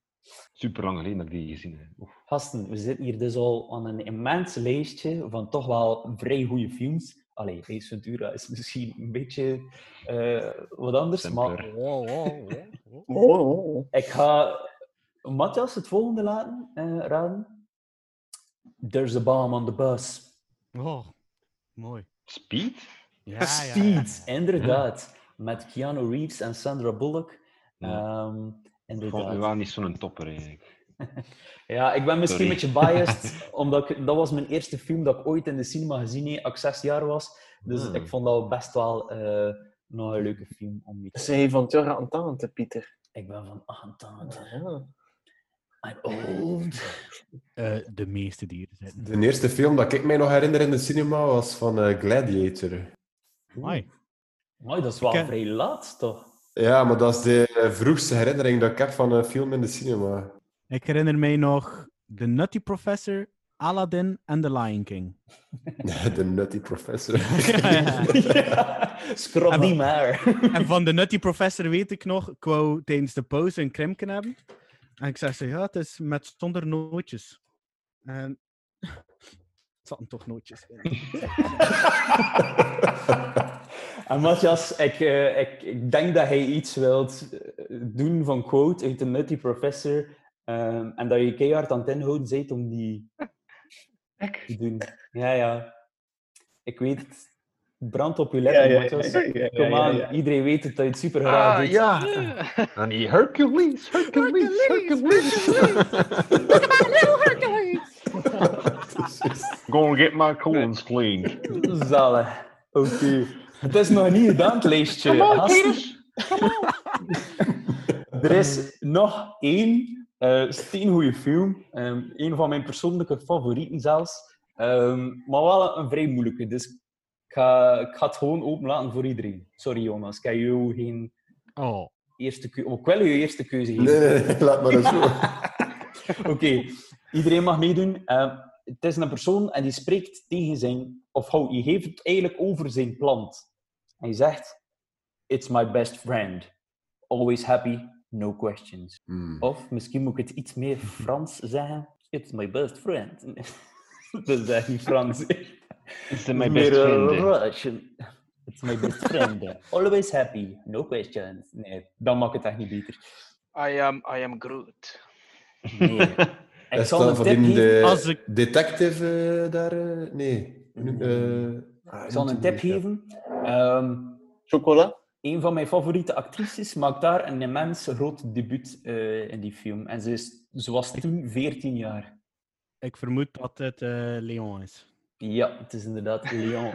Super lang geleden dat ik die gezien heb. Oef. Gasten, we zitten hier dus al aan een immens lijstje van toch wel vrij goede films. Allee, Ace Ventura is misschien een beetje eh, wat anders, maar Simpler. Oh, ik ga Matthias het volgende laten eh, raden. There's a bomb on the bus. Oh, mooi. Speed? Ja, ja, ja, Speed, ja. inderdaad. Met Keanu Reeves en Sandra Bullock. Ja. Ehm, Ik inderdaad. wel niet zo'n topper eigenlijk. Ja, ik ben misschien een beetje biased, omdat ik, dat was mijn eerste film dat ik ooit in de cinema gezien heb, als ik zes jaar was. Dus Hmm. ik vond dat best wel eh, nog een leuke film om mee te Zij je van het jaar aan tante, Pieter. Ik ben van 28. Ja. I'm old. Eh, de meeste dieren zijn. De eerste film dat ik mij nog herinner in de cinema was van eh, Gladiator. Mooi. Maar dat is wel Ik, vrij laat, toch? Ja, maar dat is de vroegste herinnering dat ik heb van een film in de cinema. Ik herinner mij nog The Nutty Professor, Aladdin en The Lion King. De Nutty Professor. ja. Scrap die maar. En van de Nutty Professor weet ik nog, ik wou tijdens de pauze een krimken hebben. En ik zeg ze, ja, het is met zonder nootjes. En er zaten toch nootjes in. En Matthias, ik, eh, ik, ik denk dat hij iets wilt eh, doen van quote uit de Nutty Professor. ehm, en dat je keihard aan het inhouden bent om die te doen. Ja, ja. Ik weet het. Brand op je lippen, Ja, ja, Matthias. ja, ja, ja, Kom ja, aan, ja. iedereen weet het dat je het super graag Ah, doet. ja. En die Hercules, Hercules, Hercules. Gonna get my colons clean. Zalig. Oké. Het is nog niet gedaan, het lijstje. Er is nog één eh steengoeie film. Ehm een van mijn persoonlijke favorieten zelfs. Ehm, maar wel een vrij moeilijke. Dus ik ga, ik ga het gewoon openlaten voor iedereen. Sorry Jonas, ik heb jou geen Oh. eerste keuze... Oh, ik wil je eerste keuze geven. Nee, nee, laat maar eens zo. Oké, iedereen mag meedoen. Eh, het is een persoon en die spreekt tegen zijn... Of hou, je geeft het eigenlijk over zijn plant. En je zegt... It's my best friend. Always happy, no questions. Hmm. Of misschien moet ik het iets meer Frans zeggen. It's my best friend. Dat is echt niet Frans. It's my best eh, friend. Russian. It's my best friend. Always happy, no questions. Nee, dan maakt het echt niet beter. I am, I am Groot. Nee. Ik Is zal een tip geven. Als ik- detective eh, daar? eh, nee. Noem- eh, Ik zal een tip geven. Ehm, Chocola? een van mijn favoriete actrices maakt daar een immens groot debuut eh, in die film. En ze, is, ze was toen 14 jaar. Ik vermoed dat het eh, Leon is. Ja, het is inderdaad Leon,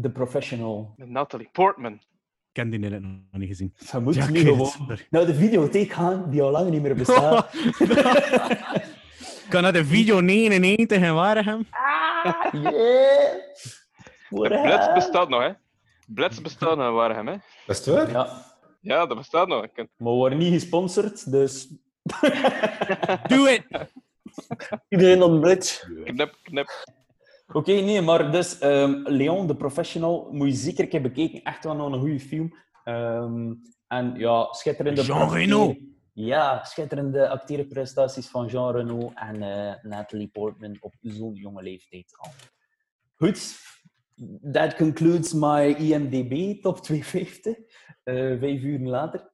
the professional. Met Natalie Portman. Ik ken die net nog niet gezien. Je moet Ja, nu gewoon naar de videotheek gaan, die al lang niet meer bestaat. kan dat de video 99 in Waregem? yeah! Blitz bestaat nog, hè? Blitz bestaat nog in Waregem, hè? Dat is het waar? Ja, Ja, dat bestaat nog. Maar we worden niet gesponsord, dus... Doe het! Iedereen op Blitz. Knip, knip. Oké, nee, maar dus ehm, Leon, the Professional, moet je zeker een keer bekeken. Echt wel nog een goede film. Ehm, en ja, schitterende... Jean Reno. Ja, schitterende acteerprestaties van Jean Reno en eh, Natalie Portman op zo'n jonge leeftijd al. Goed, that concludes my IMDb top 250. eh vijf uur later.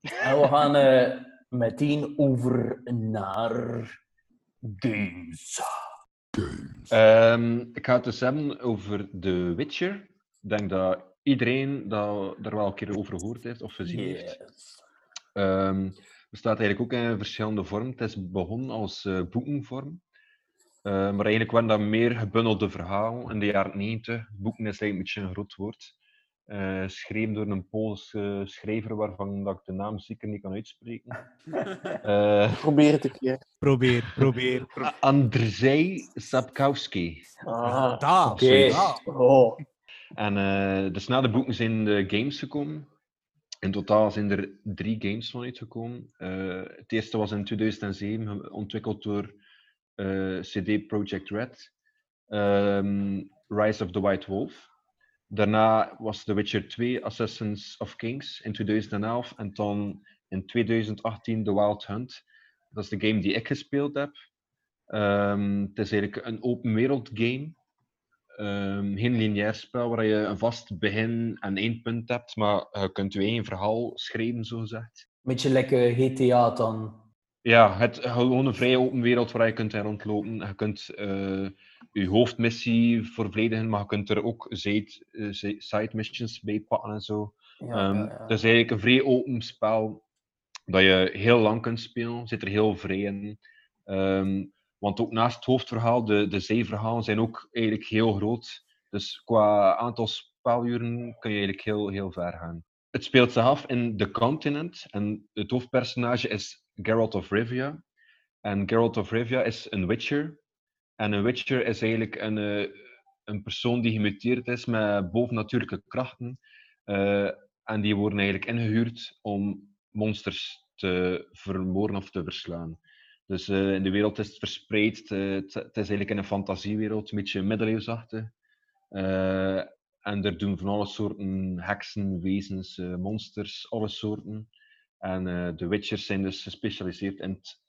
En we gaan eh, meteen over naar games. Ehm, ik ga het dus hebben over The Witcher. Ik denk dat iedereen dat er wel een keer over gehoord heeft of gezien heeft. Yes. Het bestaat eigenlijk ook in verschillende vormen. Het is begonnen als eh, boekenvorm. Eh, maar eigenlijk werden dat meer gebundelde verhalen in de jaren 90. Boeken is eigenlijk een beetje een groot woord. Eh geschreven door een Poolse schrijver waarvan dat ik de naam zeker niet kan uitspreken. Eh Probeer het een keer. Probeer, probeer. Andrzej Sapkowski. Ah, Daar. Oké. daar. oh. En eh dus na de boeken zijn de games gekomen. In totaal zijn er drie games van uitgekomen. Eh, het eerste was in 2007, ge- ontwikkeld door eh, CD Projekt Red. Ehm, Rise of the White Wolf. Daarna was The Witcher 2, Assassins of Kings in 2011. En dan in 2018 The Wild Hunt. Dat is de game die ik gespeeld heb. Ehm, het is eigenlijk een open wereld game. Ehm, geen lineair spel waar je een vast begin- en eindpunt hebt, maar je kunt je eigen verhaal schrijven, zo gezegd. Beetje lekker GTA dan. Ja, het gewoon een vrije open wereld waar je kunt in rondlopen. Je kunt eh, je hoofdmissie vervolledigen, maar je kunt er ook side, eh, side missions bij pakken en zo. Ja, Ehm, ja, ja. Het is eigenlijk een vrij open spel dat je heel lang kunt spelen. Zit er heel vrij in. Ehm, want ook naast het hoofdverhaal, de, de zijverhalen zijn ook eigenlijk heel groot. Dus qua aantal speluren kun je eigenlijk heel, heel ver gaan. Het speelt zich af in The Continent en het hoofdpersonage is Geralt of Rivia. En Geralt of Rivia is een Witcher. En een Witcher is eigenlijk een, eh, een persoon die gemuteerd is met bovennatuurlijke krachten. Eh, en die worden eigenlijk ingehuurd om monsters te vermoorden of te verslaan. Dus eh, in de wereld is het verspreid. eh, het, het is eigenlijk in een fantasiewereld, een beetje middeleeuwsachtig. Eh, en er doen van alle soorten heksen, wezens, eh, monsters, alle soorten. En eh, de Witchers zijn dus gespecialiseerd in het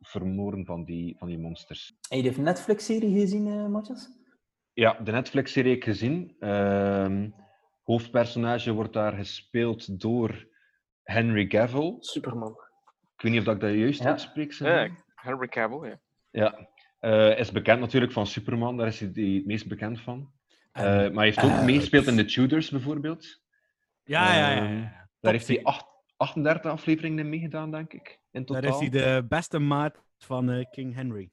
vermoorden van die, van die monsters. Heb je de Netflix-serie gezien, eh Matthias? Ja, de Netflix-serie heb ik gezien. Ehm, hoofdpersonage wordt daar gespeeld door Henry Cavill. Superman. Ik weet niet of dat ik dat juist Ja. uitspreek. Ja, Henry Cavill, ja. Ja, eh, is bekend natuurlijk van Superman, daar is hij die het meest bekend van. Eh, En- maar hij heeft ook eh, meegespeeld in The Tudors bijvoorbeeld. Ja, ja, ja. Ja. Daar heeft hij Topserie. acht- 38 afleveringen in meegedaan, denk ik. In totaal. Daar is hij de beste maat van eh, King Henry.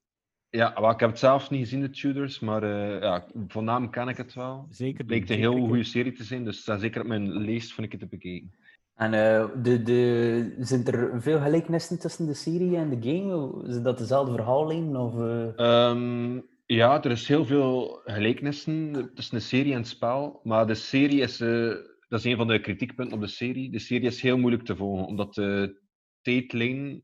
Ja, wel, ik heb het zelf niet gezien, The Tudors, maar eh, ja, van naam ken ik het wel. Zeker. Het bleek een heel goede serie te zijn, dus dat is zeker op mijn lijst van ik het te bekijken. En eh, de, de, zijn er veel gelijkenissen tussen de serie en de game? Is dat dezelfde verhaallijn? Of, eh? Ehm, ja, er is heel veel gelijkenissen tussen de serie en het spel. Maar de serie is, eh, dat is een van de kritiekpunten op de serie. De serie is heel moeilijk te volgen, omdat de tijdlijn...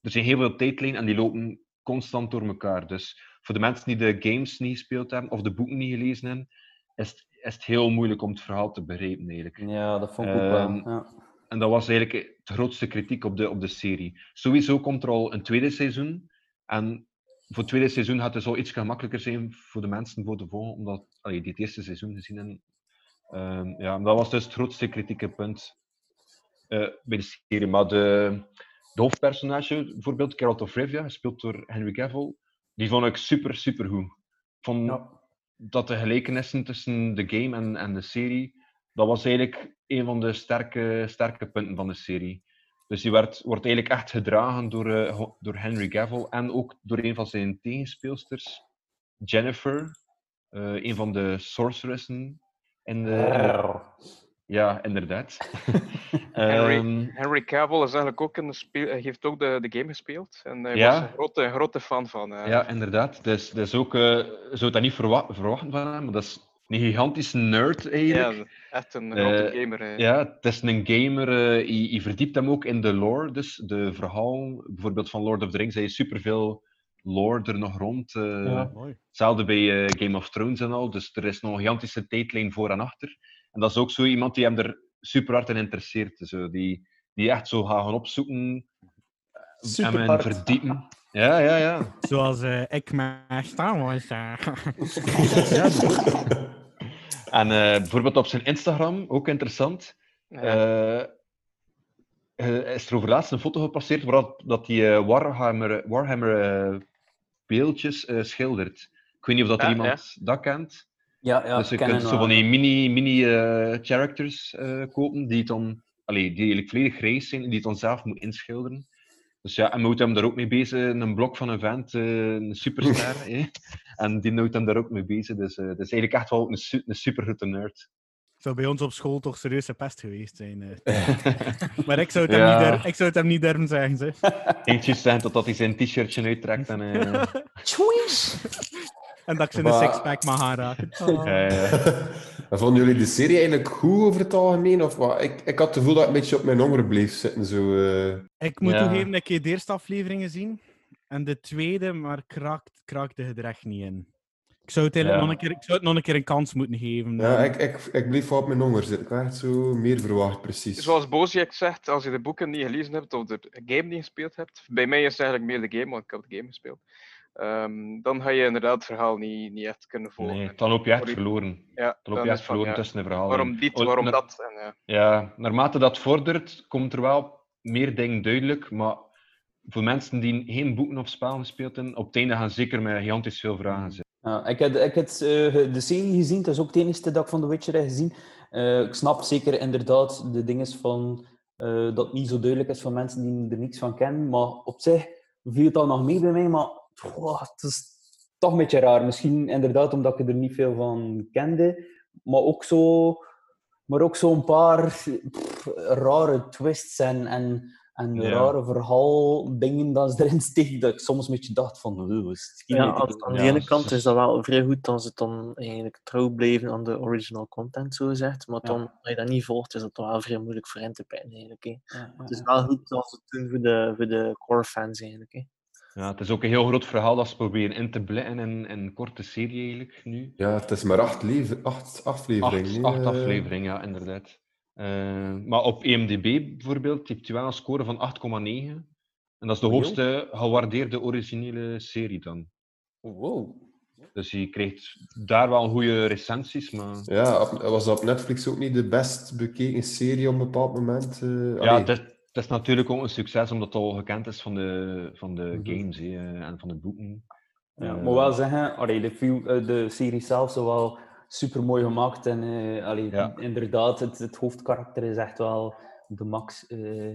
Er zijn heel veel tijdlijnen en die lopen constant door elkaar. Dus voor de mensen die de games niet gespeeld hebben, of de boeken niet gelezen hebben, is het, is het heel moeilijk om het verhaal te begrijpen, eigenlijk. Ja, dat vond ik ook wel. Ehm, Ja. En dat was eigenlijk het grootste kritiek op de, op de serie. Sowieso komt er al een tweede seizoen. En voor het tweede seizoen gaat het zo iets gemakkelijker zijn voor de mensen voor te volgen, omdat allee, die het eerste seizoen gezien hebben. Ehm, ja, dat was dus het grootste kritieke punt eh, bij de serie. Maar de, de hoofdpersonage, bijvoorbeeld Geralt of Rivia, gespeeld door Henry Cavill, die vond ik super, super goed. Ja. Dat de gelijkenissen tussen de game en, en de serie, dat was eigenlijk een van de sterke, sterke punten van de serie. Dus die werd, wordt eigenlijk echt gedragen door, eh, door Henry Cavill en ook door een van zijn tegenspeelsters, Jennifer, eh, een van de sorceressen in de- ja, inderdaad. Henry, Ehm, Henry Cavill is eigenlijk ook een speel, hij heeft ook de, de game gespeeld. En hij Ja. was een grote, grote fan van. eh, Ja, inderdaad. Dus, dus ook, eh, je zou dat niet verwa- verwachten van hem, maar dat is een gigantische nerd eigenlijk. Ja, echt een grote Eh, gamer. eh. Ja, het is een gamer. eh, je, je verdiept hem ook in de lore, dus de verhaal. Bijvoorbeeld van Lord of the Rings, hij is superveel lore er nog rond. Ja. Mooi. Hetzelfde bij Game of Thrones en al. Dus er is nog een gigantische tijdlijn voor en achter. En dat is ook zo iemand die hem er super hard in interesseert. Eh, die, die echt zo gaat gaan opzoeken en Superhard. verdiepen. Ja, ja, ja. Zoals eh, ik met Star Wars. eh. ja bijvoorbeeld. en eh, bijvoorbeeld op zijn Instagram, ook interessant. Ja. eh, eh, is er over laatst een foto gepasseerd waar dat, eh, Warhammer, Warhammer eh, beeldjes eh, schildert. Ik weet niet of dat Ja, iemand dat kent. Ja, ja, dus je kunt zo van die mini, mini eh, characters eh, kopen die het dan, allee, die eigenlijk volledig grijs zijn en die het dan zelf moet inschilderen. Dus ja, en we houden hem daar ook mee bezig. Een blok van een vent, eh, een superster. hè. En die houdt hem daar ook mee bezig. Dus eh, dat is eigenlijk echt wel een, su een supergrote nerd. zou bij ons op school toch serieuze pest geweest zijn. eh. maar ik zou, het hem Ja. niet durven, ik zou het hem niet durven zeggen. Ze. Eentje zijn totdat hij zijn t-shirtje uittrekt. En, eh, En dat ik ze een sixpack mag aanraken. Oh. eh, vonden jullie de serie eigenlijk goed over het algemeen? Of wat? Ik, ik had het gevoel dat ik een beetje op mijn honger bleef zitten. Zo, eh. Ik moet Ja. toegeven, ik heb de eerste aflevering gezien. En de tweede, maar kraakt, kraakte het er echt niet in. Ik zou het, eigenlijk Ja. nog, een keer, ik zou het nog een keer een kans moeten geven. Ja, ik, ik, ik bleef wel op mijn honger zitten. Ik had echt zo meer verwacht, precies. Zoals Boziek zegt, als je de boeken niet gelezen hebt of de game niet gespeeld hebt, bij mij is het eigenlijk meer de game, want ik heb de game gespeeld. Ehm, dan ga je inderdaad het verhaal niet, niet echt kunnen volgen. nee, dan loop je echt verloren. Ja, Dan loop je echt van, verloren ja, tussen de verhalen. Waarom dit, waarom dat? En, ja. Ja, naarmate dat vordert, komt er wel meer dingen duidelijk. Maar voor mensen die geen boeken of spellen gespeeld hebben, op het einde gaan zeker met gigantisch veel vragen zitten. Ja, ik heb, ik heb eh, de serie gezien, dat is ook het enige dat ik van The Witcher heb gezien. Eh, ik snap zeker inderdaad de dingen van eh, dat het niet zo duidelijk is voor mensen die er niks van kennen. Maar op zich viel het al nog mee bij mij, maar goh, het is toch een beetje raar. Misschien inderdaad omdat ik er niet veel van kende, maar ook zo... Maar ook zo'n paar pff, rare twists en, en, en Ja. rare verhaaldingen dat ze erin steken, dat ik soms een beetje dacht van... "Oeh, wat is het Ja, aan, aan de Ja, ene kant is dat wel vrij goed dat ze dan eigenlijk trouw blijven aan de original content, zo gezegd. Maar Ja. dan, als je dat niet volgt, is dat toch wel vrij moeilijk voor in te pijnen, eigenlijk. Hè. Ja, ja, Het is wel goed dat ze het doen voor de, voor de core fans, eigenlijk. Hè. Ja, het is ook een heel groot verhaal dat ze proberen in te blikken in, in een korte serie eigenlijk nu. Ja, het is maar acht, acht afleveringen. Acht, acht afleveringen, ja, inderdaad. Eh, maar op IMDb bijvoorbeeld heeft hij wel een score van 8,9. En dat is de Oh, hoogste gewaardeerde originele serie dan. Wow. Dus die kreeg daar wel goede recensies, maar... Ja, was dat op Netflix ook niet de best bekeken serie op een bepaald moment? eh? Ja, Allee, het is, het is natuurlijk ook een succes omdat het al gekend is van de, van de Mhm. games hè, eh, en van de boeken. Ja, Eh, ik moet wel zeggen, allee, de, film, eh, de serie zelf is wel super mooi gemaakt. En eh, allee, Ja. inderdaad, het, het hoofdkarakter is echt wel de max. eh,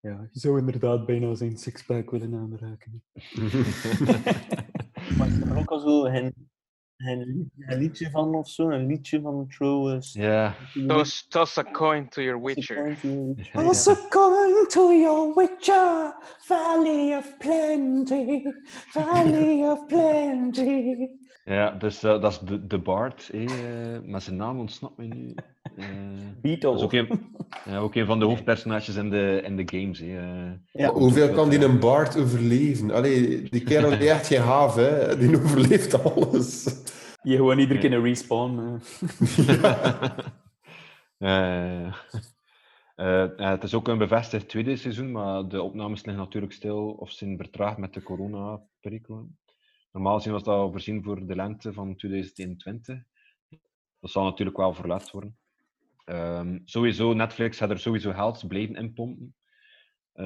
ja, je zou inderdaad bijna zijn sixpack willen aanraken. Maar er ook al zo een, een liedje van of zo? Een liedje van Troas? Ja. Toss, toss a coin to your witcher. Toss a coin to your witcher, Valley of Plenty, Valley of Plenty. Ja, dus eh, dat is de, de Bard, eh, maar zijn naam ontsnapt me nu. Eh, is ook een, ja, ook een van de hoofdpersonages in de, in de games. Hè, eh. Ja. Hoeveel kan die een baard overleven? Allee, die kerel die echt geen haaf, hè? Die overleeft alles. Je gewoon iedere keer een respawn. Eh, eh, ja, het is ook een bevestigd tweede seizoen, maar de opnames liggen natuurlijk stil of zijn vertraagd met de corona-perikelen. Normaal gezien was dat al voorzien voor de lente van 2021. Dat zal natuurlijk wel verlaat worden. Ehm, sowieso, Netflix gaat er sowieso geld blijven inpompen. Eh,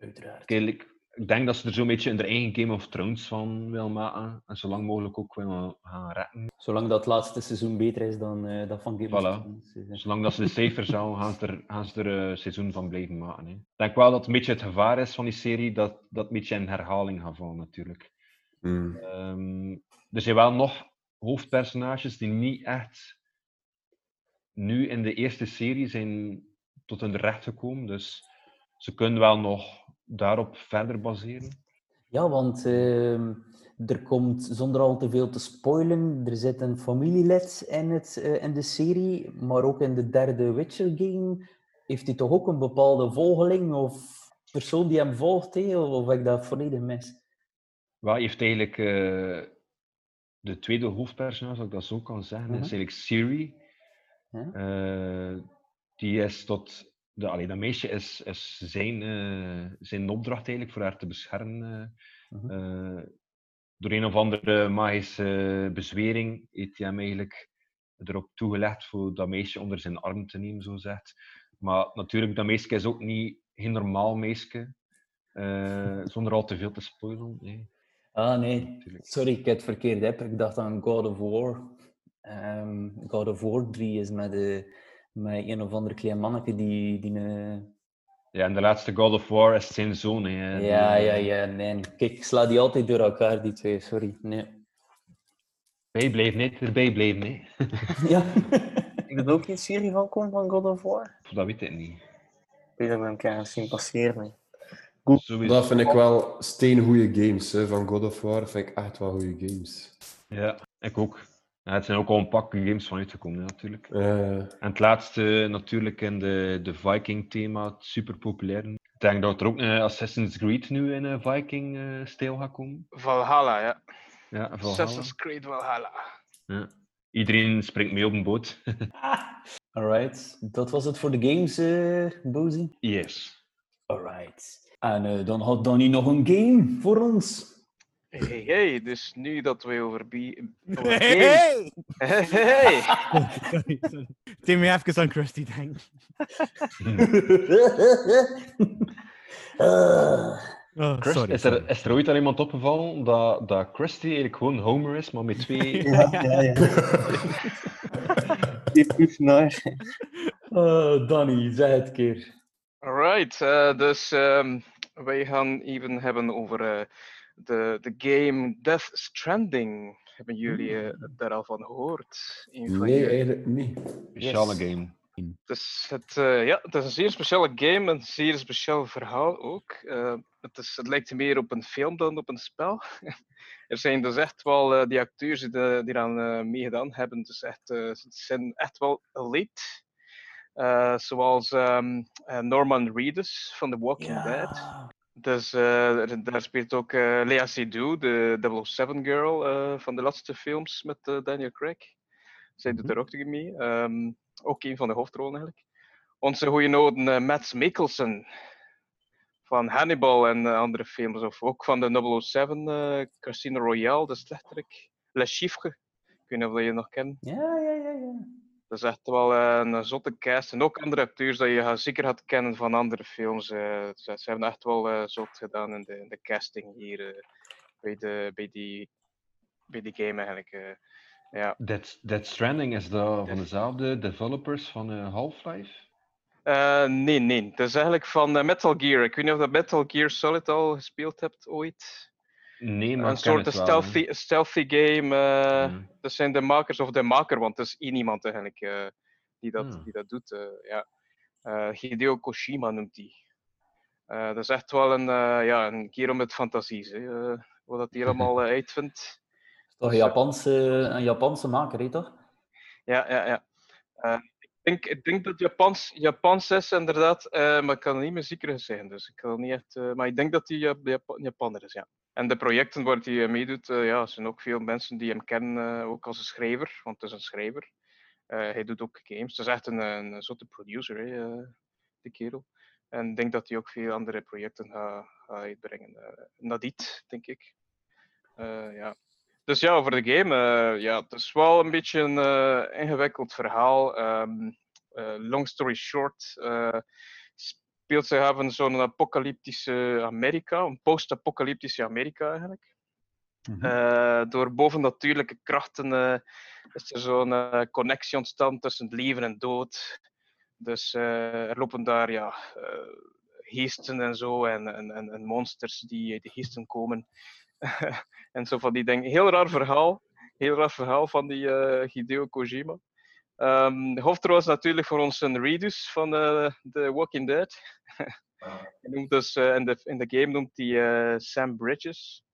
Uiteraard. Kijk, ik- ik denk dat ze er zo'n beetje een eigen Game of Thrones van wil maken. En zo lang mogelijk ook willen gaan retten. Zolang dat laatste seizoen beter is dan eh, dat van Game of. Thrones. eh. Zolang dat ze de cijfers houden, gaan ze er, gaan ze er een seizoen van blijven maken. Hè. Ik denk wel dat het een beetje het gevaar is van die serie, dat dat een beetje in herhaling gaat vallen natuurlijk. Ehm, er zijn wel nog hoofdpersonages die niet echt nu in de eerste serie zijn tot hun recht gekomen. Dus ze kunnen wel nog daarop verder baseren. Ja, want ehm, er komt, zonder al te veel te spoilen, er zit een familielid in, het, eh, in de serie, maar ook in de derde Witcher-game heeft hij toch ook een bepaalde volgeling of persoon die hem volgt, hè? of of heb ik dat volledig mis? Wel, heeft eigenlijk eh, de tweede hoofdpersonage, als ik dat zo kan zeggen, Mhm. is eigenlijk Siri. Eh, die is tot. De, allee, dat meisje is, is zijn, eh, zijn opdracht eigenlijk voor haar te beschermen. Mhm. Door een of andere magische bezwering heeft hij hem eigenlijk erop toegelegd voor dat meisje onder zijn arm te nemen, zo zegt. Maar natuurlijk, dat meisje is ook niet geen normaal meisje. zonder al te veel te spoilen. Nee. Ah, nee. Sorry, ik heb het verkeerd heb. Ik dacht aan God of War. Ehm, God of War 3 is met, eh, met een of andere klein manneke die... die eh, Ja, en de laatste God of War is zijn zoon. Hè, die, Ja, ja, eh, ja, nee. Kijk, ik sla die altijd door elkaar, die twee. Sorry, nee. Bijblijven, niet erbij blijven. Nee. Ja. Ik er ook geen serie van komen van God of War? Dat weet ik niet. Ik weet dat we elkaar zien passeren. Sowieso. Dat vind ik wel steengoeie games hè, van God of War. vind ik echt wel goede games. Ja, ik ook. Ja, het zijn ook al een pak games van uitgekomen, hè, natuurlijk. Eh, En het laatste natuurlijk in de, de Viking-thema, super populair. Ik denk dat er ook een Assassin's Creed nu in een Viking-stijl gaat komen. Valhalla, ja. Ja, Valhalla. Assassin's Creed Valhalla. Ja. Iedereen springt mee op een boot. Alright, dat was het voor de games, eh Bozy. yes. Alright. En eh, dan had Donnie nog een game voor ons. Hey, hey, dus nu dat we over bi... over Hey, games- hey! Hey, sorry, sorry. Tim even aan Krusty denken. Eh, Oh, Chris, sorry. is, er, is er ooit aan iemand opgevallen dat, dat Krusty eigenlijk gewoon Homer is, maar met twee... Ja, ja, ja. Die personage. oh, Danny, zeg het keer. Alright, eh, dus ehm, wij gaan even hebben over eh, de, de game Death Stranding. Hebben jullie eh, daar al van gehoord? Een van nee, eigenlijk niet. Speciale Yes. game. Het is, het, eh, ja, het is een zeer speciale game, een zeer speciaal verhaal ook. Eh, het, is, het lijkt meer op een film dan op een spel. er zijn dus echt wel eh, die acteurs die, de- die eraan eh, meegedaan hebben, dus echt, eh, ze zijn echt wel elite. Eh, zoals eh, Norman Reedus van The Walking Dead. Dus eh, daar speelt ook Lea Seydoux, de 007 girl van de laatste films met Daniel Craig. Zij doet er ook tegen mee. Ehm, ook een van de hoofdrollen eigenlijk. Onze goede noden eh, Matt Mikkelsen van Hannibal en andere films. Of ook van de 007 eh, Casino Royale, de slechterik. Le Chiffre. Ik weet niet of je nog kent. Ja, ja, ja, ja. Dat is echt wel eh, een zotte cast. En ook andere acteurs dat je zeker gaat kennen van andere films. eh. ze, hebben echt wel eh, zot gedaan in de, in de casting hier bij, de, bij, die, bij die game eigenlijk. ja. Dead, Dead Stranding is dat van dezelfde developers van Half-Life? Nee, nee. Het is eigenlijk van Metal Gear. Ik weet niet of dat Metal Gear Solid al gespeeld hebt ooit. Nee, maar een soort het wel, hè. stealthy, stealthy game. eh, Mm. Dat zijn de makers, of de maker, want het is één iemand eigenlijk eh, die, dat, Hmm. die dat doet. eh, ja. Eh, Hideo Koshima noemt hij. Eh, dat is echt wel een, eh, ja, een kerel met fantasies. Hè, eh, wat dat hij allemaal uitvindt. Toch een Japanse, een Japanse maker, hè, toch? Ja, ja, ja. Eh, ik, denk, ik denk dat Japans, Japans is, inderdaad, eh, maar ik kan er niet meer zeker zijn. Dus ik kan niet echt, eh, maar ik denk dat hij Jap- Jap- Japaner is, ja. En de projecten waar hij eh, meedoet, eh, ja, zijn ook veel mensen die hem kennen, eh, ook als een schrijver, want het is een schrijver. Hij doet ook games. Het is echt een, een soort producer, hè, die kerel. En ik denk dat hij ook veel andere projecten gaat, uitbrengen. Nadit, denk ik. Ja. Dus ja, over de game. ja, het is wel een beetje een ingewikkeld verhaal. Ehm, eh, long story short. Speelt zich af in zo'n apocalyptische Amerika, een post-apocalyptische Amerika eigenlijk. Eh, door bovennatuurlijke krachten eh, is er zo'n eh, connectie ontstaan tussen het leven en dood. Dus er lopen daar ja, geesten en zo en, en, en, monsters die uit de geesten komen. en zo van die dingen. Heel raar verhaal. Heel raar verhaal van die Hideo Kojima. Ehm, de hoofdrol is natuurlijk voor ons een Redus van eh The Walking Dead. Hij noemt dus, eh, in, de, in de game noemt hij eh, Sam Bridges.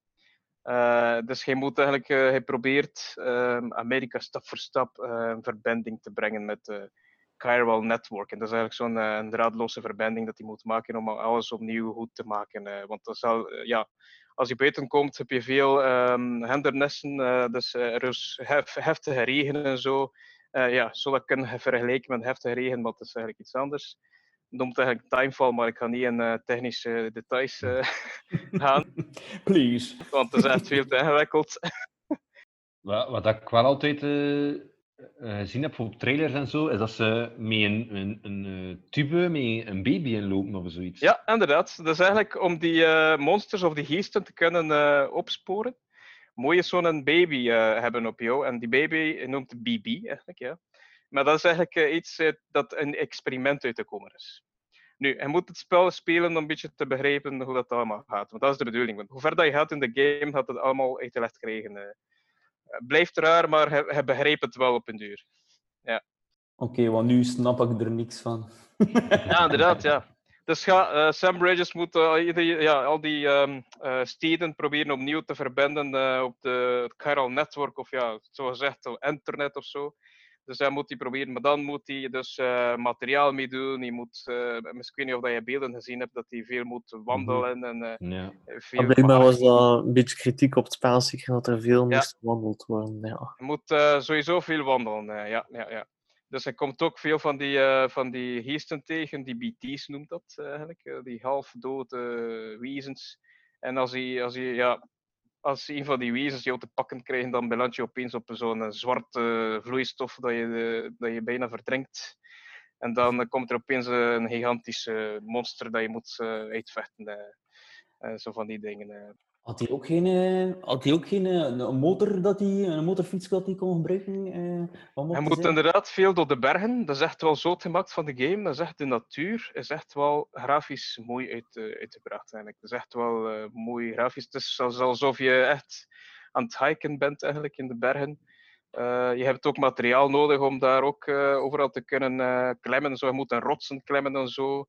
Dus hij moet eigenlijk, hij probeert ehm, Amerika stap voor stap een verbinding te brengen met de Chiral Network. En dat is eigenlijk zo'n draadloze verbinding dat hij moet maken om alles opnieuw goed te maken. want dat zal, ja, als je buiten komt, heb je veel ehm hindernissen. dus er is hef- heftige regen en zo. Eh, ja, zo dat kunnen vergelijken met heftige regen, maar dat is eigenlijk iets anders. Het noemt eigenlijk timefall, maar ik ga niet in eh, technische details eh, gaan. Please. Want het is echt veel te ingewikkeld. Wat, wat ik wel altijd gezien heb op trailers en zo, is dat ze met een, een, een tube met een baby inlopen of zoiets. Ja, inderdaad. Dat is eigenlijk om die monsters of die geesten te kunnen opsporen. Moet je zo'n baby eh, hebben op jou. En die baby noemt BB eigenlijk, ja. Maar dat is eigenlijk eh, iets eh, dat een experiment uit te komen is. Nu, je moet het spel spelen om een beetje te begrijpen hoe dat allemaal gaat. Want dat is de bedoeling. Want hoe ver dat je gaat in de game, gaat het allemaal uitgelegd krijgen. eh. Blijft raar, maar je, je begrijpt het wel op een duur. Ja. Oké, want nu snap ik er niks van. Ja, inderdaad, ja. Dus ga, eh, Sam Bridges moet eh, ieder- ja, al die ehm, eh, steden proberen opnieuw te verbinden eh, op de, het chiral network, of ja, zoals gezegd, op internet of zo. Dus dat moet hij proberen, maar dan moet hij dus eh, materiaal meedoen. Hij moet, eh, misschien weet niet of dat je beelden gezien hebt, dat hij veel moet wandelen en eh, Ja. veel Maar blijkbaar was dat een beetje kritiek op het spel, zeker dat er veel Ja. moest gewandeld worden. Ja. Je moet eh, sowieso veel wandelen. eh, ja, ja, ja. Dus er komt ook veel van die, eh, van die geesten tegen, die BT's noemt dat eh, eigenlijk, eh, die halfdode wezens. En als hij, als hij, ja, als een van die wezens jou te pakken krijgt, dan beland je opeens op zo'n zwarte vloeistof dat je, dat je bijna verdrinkt. En dan komt er opeens een gigantische monster dat je moet uitvechten. En zo van die dingen. Had hij ook geen, eh, had hij ook geen eh, een motor dat hij, een motorfiets dat hij kon gebruiken? eh, hij moet zijn? inderdaad veel door de bergen. Dat is echt wel zo gemaakt van de game. Dat is echt de natuur. is echt wel grafisch mooi uit, eh, uitgebracht. Eigenlijk. Het is echt wel mooi grafisch. Het is als- alsof je echt aan het hiken bent eigenlijk in de bergen. Je hebt ook materiaal nodig om daar ook overal te kunnen klemmen. Zo, je moet een rotsen klemmen en zo.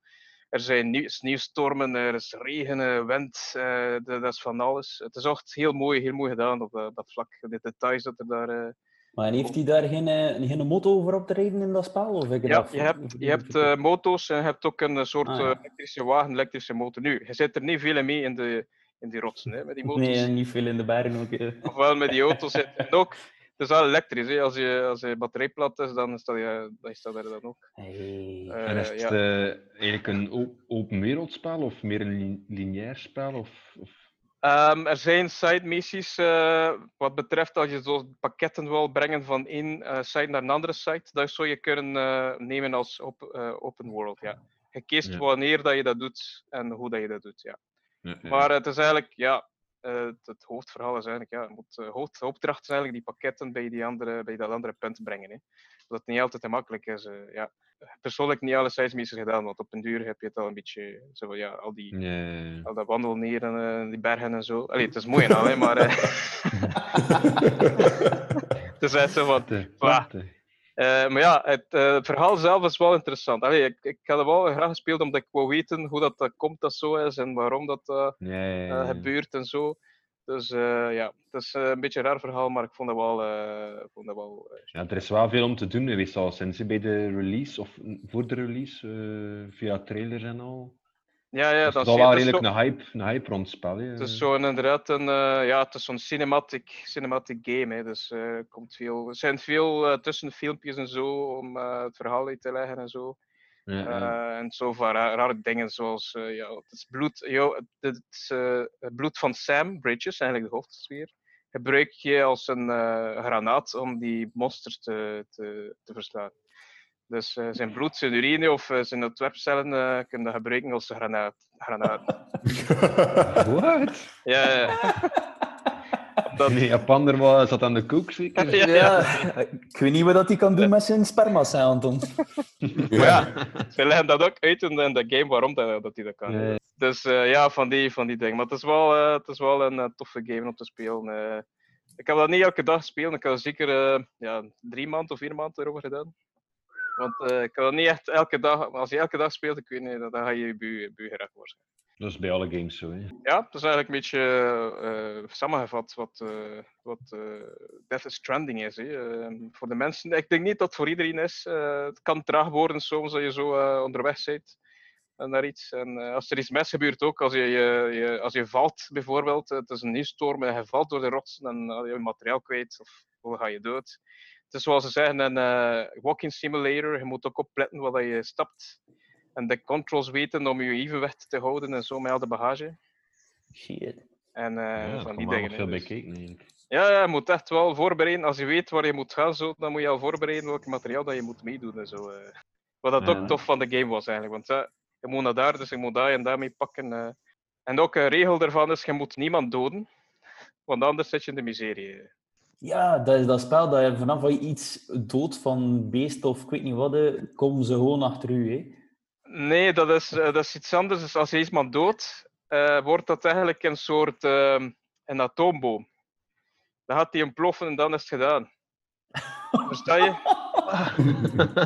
Er zijn nieuw- sneeuwstormen, er is regen, eh, wind, eh, dat, is van alles. Het is echt heel mooi, heel mooi gedaan op dat, dat vlak. De details dat er daar... eh, Maar en heeft hij daar geen, eh, geen motor over op te rijden in dat spel? Of ik Ja, dat je hebt, je hebt eh, moto's en je hebt ook een eh, soort Ah, ja. eh, elektrische wagen, elektrische motor. Nu, je zit er niet veel mee in, de, in die rotsen, hè, met die motors. Nee, niet veel in de bergen ook. eh. Ofwel met die auto's zit en ook. Het is wel elektrisch. Hè. Als, je, als je batterij plat is, dan staat je, dan staat er dan ook. Hey. Eh, En is het ja. eh, eigenlijk een open wereldspel of meer een li- lineair spel? Of, of... Ehm, er zijn side missies eh, wat betreft als je zo pakketten wil brengen van één eh, site naar een andere site. Dat zou je kunnen eh, nemen als op, eh, open world. Ja. Je kiest Ja. wanneer dat je dat doet en hoe dat je dat doet. Ja. Ja, ja. Maar het is eigenlijk, ja, eh, het, hoofdverhaal is eigenlijk, ja, je moet, de hoofd, de opdracht is eigenlijk die pakketten bij, die andere, bij dat andere punt brengen. Hè. Dat niet altijd te makkelijk is. eh, ja. Persoonlijk niet alle missies gedaan, want op een duur heb je het al een beetje, zo, ja, al die ja. al dat wandelen hier en eh, die bergen en zo. Allee, het is mooi en al, hè, maar... eh, het is echt zo van... Eh, maar ja, het, eh, het verhaal zelf is wel interessant. Allee, ik, ik had het wel graag gespeeld omdat ik wou weten hoe dat, dat komt dat zo is en waarom dat eh, Ja, ja, ja. gebeurt en zo. Dus ja, het is een beetje een raar verhaal, maar ik vond dat wel... vond dat wel Ja, er is wel veel om te doen geweest al sinds bij de release, of voor de release, via trailers en al. Ja, ja, Dus dat is wel redelijk zo- een hype, een hype rond het spel. hè. Het is zo'n inderdaad een, eh, ja, het is zo'n cinematic, cinematic game. Hè. Dus er komt veel, er zijn veel eh, tussenfilmpjes en zo om het verhaal uit te leggen en zo. Ja, ja. En zo van ra- rare dingen zoals ja, het is bloed, jo, het, het bloed van Sam Bridges, eigenlijk de hoofdsfeer. Gebruik je als een granaat om die monsters te, te, te verslaan. Dus eh, zijn bloed, zijn urine of eh, zijn ontwerpcellen eh kun je gebruiken als een granaat. granaat. What? Ja, ja. Dat, Die Japaner was zat aan de kook zeker? Ja, Ja, ik weet niet wat dat hij kan doen met zijn sperma's, hè, Anton. Ja, ze leggen dat ook uit in de, in de game waarom dat, dat hij dat kan. Dus eh, ja, van die, van die dingen. Maar het is wel, eh, het is wel een eh, toffe game om te spelen. eh. ik heb dat niet elke dag gespeeld. Ik heb er zeker eh, ja, drie maanden of vier maanden erover gedaan. Want eh, ik kan dat niet echt elke dag... Als je elke dag speelt, ik weet niet, dan ga je je bu, bu geraakt worden. Dat is bij alle games zo. Hè. Ja, het is eigenlijk een beetje eh, samengevat wat, eh, wat eh, Death Stranding is. Hè. Eh, voor de mensen, ik denk niet dat het voor iedereen is. Het kan traag worden soms dat je zo onderweg bent naar iets. En als er iets mis gebeurt ook, als je, je, je- als je valt bijvoorbeeld, het is een nieuwstorm en je valt door de rotsen en je materiaal kwijt, of dan ga je dood. Het is zoals ze zeggen, een eh, walking simulator. Je moet ook opletten wat je stapt. En de controls weten om je evenwicht te houden en zo met al de bagage. Shit. En eh, Ja, van daar die dingen. veel dus- eigenlijk. Ja, ja, je moet echt wel voorbereiden. Als je weet waar je moet gaan, zo, dan moet je al voorbereiden welk materiaal dat je moet meedoen. En zo, eh. Wat dat Ja. ook tof van de game was eigenlijk. Want ja, je moet naar daar, dus je moet daar en daarmee pakken. eh. En ook een regel daarvan is, je moet niemand doden. Want anders zit je in de miserie. Ja, dat is dat spel dat je vanaf dat je iets dood van beest of ik weet niet wat, komen ze gewoon achter u. Hè. Nee, dat is, eh, dat is iets anders. Dus als je iemand doodt, eh, wordt dat eigenlijk een soort ehm, een atoomboom. Dan gaat die ontploffen en dan is het gedaan. Versta je?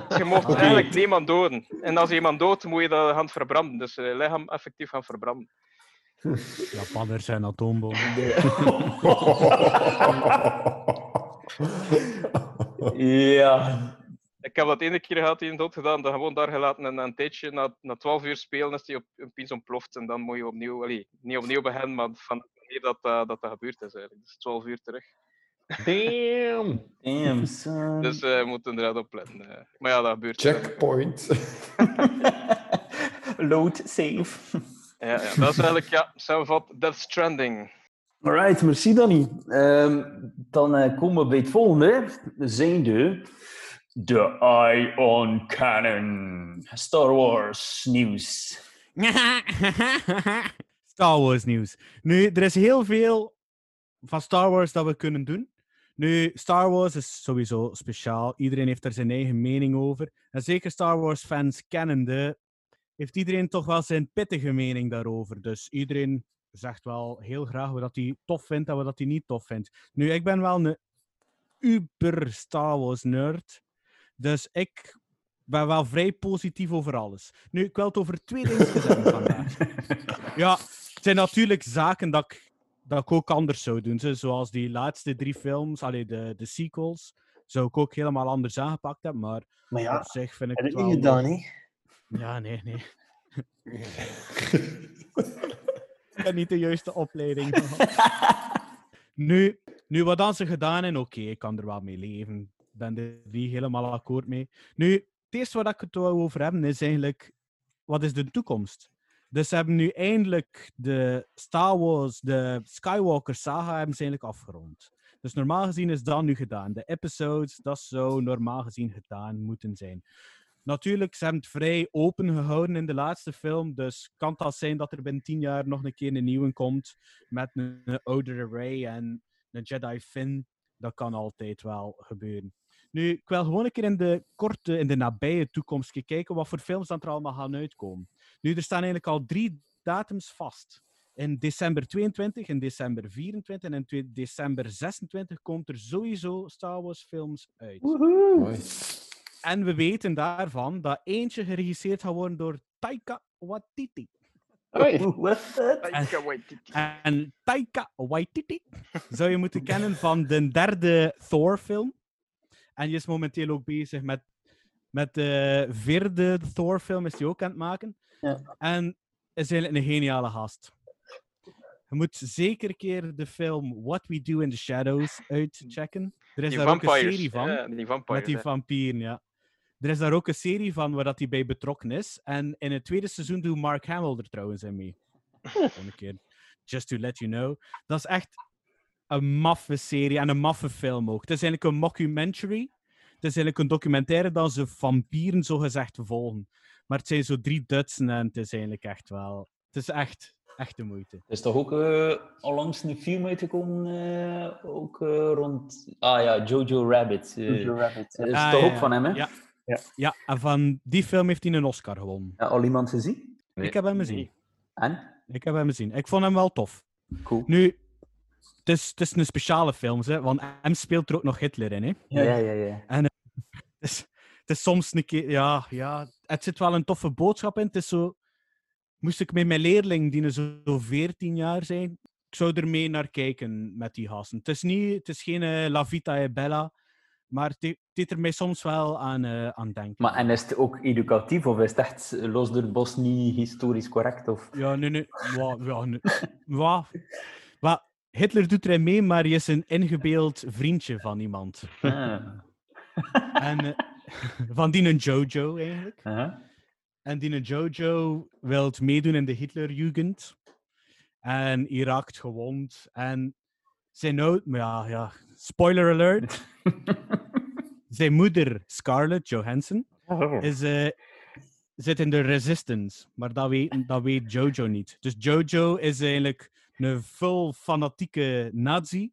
Dus je mocht Oké. eigenlijk niemand doden. En als je iemand doodt, moet je dat gaan verbranden. Dus je lichaam effectief gaan verbranden. Japanners zijn atoombomen. Ja. Ik heb dat ene keer gehad, die dood gedaan, dan gewoon daar gelaten en een tijdje, na, na 12 uur spelen, is die op een piens ontploft. En dan moet je opnieuw, allee, niet opnieuw beginnen, maar van wanneer dat, eh, dat, dat gebeurd is eigenlijk. Dus 12 uur terug. Damn! Damn, son. Dus eh, je moet inderdaad opletten. eh. Maar ja, dat gebeurt. Checkpoint. Load save. Ja, ja, dat is eigenlijk, ja, samenvat Death Stranding. Alright, merci Danny. Ehm, dan eh, komen we bij het volgende. Zijn de... De Eye on Cannon. Star Wars nieuws. Star Wars nieuws. Nu, er is heel veel van Star Wars dat we kunnen doen. Nu, Star Wars is sowieso speciaal. Iedereen heeft er zijn eigen mening over. En zeker Star Wars fans kennende, heeft iedereen toch wel zijn pittige mening daarover. Dus iedereen zegt wel heel graag wat hij tof vindt en wat dat hij niet tof vindt. Nu, ik ben wel een uber Star Wars nerd. Dus ik ben wel vrij positief over alles. Nu, ik wil het over twee dingen hebben vandaag. Ja, het zijn natuurlijk zaken dat ik, dat ik ook anders zou doen. zo- Zoals die laatste drie films, allee, de, de sequels, zou ik ook helemaal anders aangepakt hebben. Maar Maar ja, op zich vind ik het wel... gedaan? Ja, nee, nee. ik heb niet de juiste opleiding nu, nu, wat dan ze gedaan hebben, oké, ik kan er wel mee leven. Ik ben er niet helemaal akkoord mee. Nu, het eerste waar ik het over hebben is eigenlijk, wat is de toekomst? Dus ze hebben nu eindelijk de Star Wars, de Skywalker saga, hebben ze eigenlijk afgerond. Dus normaal gezien is dat nu gedaan. De episodes, dat zou normaal gezien gedaan moeten zijn. Natuurlijk, ze hebben het vrij open gehouden in de laatste film. Dus kan het al zijn dat er binnen tien jaar nog een keer een nieuwe komt. Met een, een oudere Rey en een Jedi Finn. Dat kan altijd wel gebeuren. Nu, ik wil gewoon een keer in de korte, in de nabije toekomst kijken wat voor films dan er allemaal gaan uitkomen. Nu, er staan eigenlijk al drie datums vast. In december 22, in december 24 en in december 26 komt er sowieso Star Wars films uit. Mooi. En we weten daarvan dat eentje geregisseerd gaat worden door Taika Waititi. Wat? En, en Taika Waititi zou je moeten kennen van de derde Thor-film. En die is momenteel ook bezig met, met de vierde Thor-film, is die ook aan het maken. Ja. En is eigenlijk een geniale gast. Je moet zeker een keer de film What We Do in the Shadows uitchecken. Er is Die daar ook een serie van. ja, die vampires, met die vampieren, ja. Er is daar ook een serie van waar dat hij bij betrokken is. En in het tweede seizoen doet Mark Hamill er trouwens in mee. Gewoon een keer. Just to let you know. Dat is echt een maffe serie en een maffe film ook. Het is eigenlijk een mockumentary. Het is eigenlijk een documentaire dat ze vampieren zogezegd volgen. Maar het zijn zo drie Dutsen en het is eigenlijk echt wel... Het is echt, echt de moeite. Er is toch ook eh onlangs een film uitgekomen, eh, ook eh, rond... Ah ja, Jojo Rabbit. Jojo Rabbit. Dat is Ah, toch ja, ook ja. van hem, hè? Ja. Ja. ja, en van die film heeft hij een Oscar gewonnen. Ja, al iemand gezien? Ik heb hem gezien. En? Ik heb hem gezien. Ik vond hem wel tof. Cool. Nu, het is, het is een speciale film, hè, want hem speelt er ook nog Hitler in. Hè? Ja, ja, ja. En eh, het, is, het is soms een keer, ja, ja, het zit wel een toffe boodschap in. Het is zo, moest ik met mijn leerling, die zo, zo 14 jaar zijn, ik zou er mee naar kijken met die gasten. Het is, niet, het is geen eh, La Vita e Bella, maar het, he- het deed er mij soms wel aan, eh, aan denken. Maar en is het ook educatief of is het echt los door het bos niet historisch correct? Of... Ja, nee, nee. Wa, ja, nee. Wa, wa, Hitler doet erin mee, maar hij is een ingebeeld vriendje van iemand. Ah. En, eh, van die een Jojo eigenlijk. En die een Jojo wil meedoen in de Hitlerjugend. En hij raakt gewond. En zijn oud... maar Ja, ja, spoiler alert. zijn moeder, Scarlett Johansson, Oh. is, eh, zit in de Resistance. Maar dat weet, dat weet Jojo niet. Dus Jojo is eigenlijk een vol fanatieke nazi.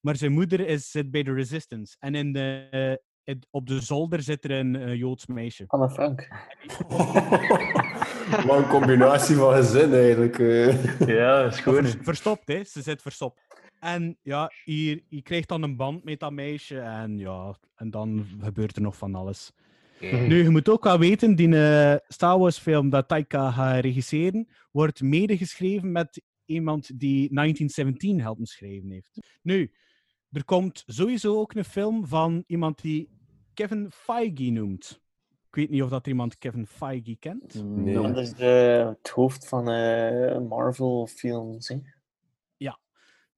Maar zijn moeder is, zit bij de Resistance. En in de, in- op de zolder zit er een eh, Joods meisje. Anne Frank. Wat een combinatie van gezin eigenlijk. eh. Ja, dat is. Vers- verstopt, hè? Ze zit verstopt. En ja, hier, je krijgt dan een band met dat meisje. En ja, en dan gebeurt er nog van alles. Nu, je moet ook wel weten, die eh, Star Wars film dat Taika gaat regisseren, wordt medegeschreven met iemand die 1917 helpen schrijven heeft. Nu, er komt sowieso ook een film van iemand die Kevin Feige noemt. Ik weet niet of dat er iemand Kevin Feige kent. Nee. Dat is de, het hoofd van eh, Marvel-films.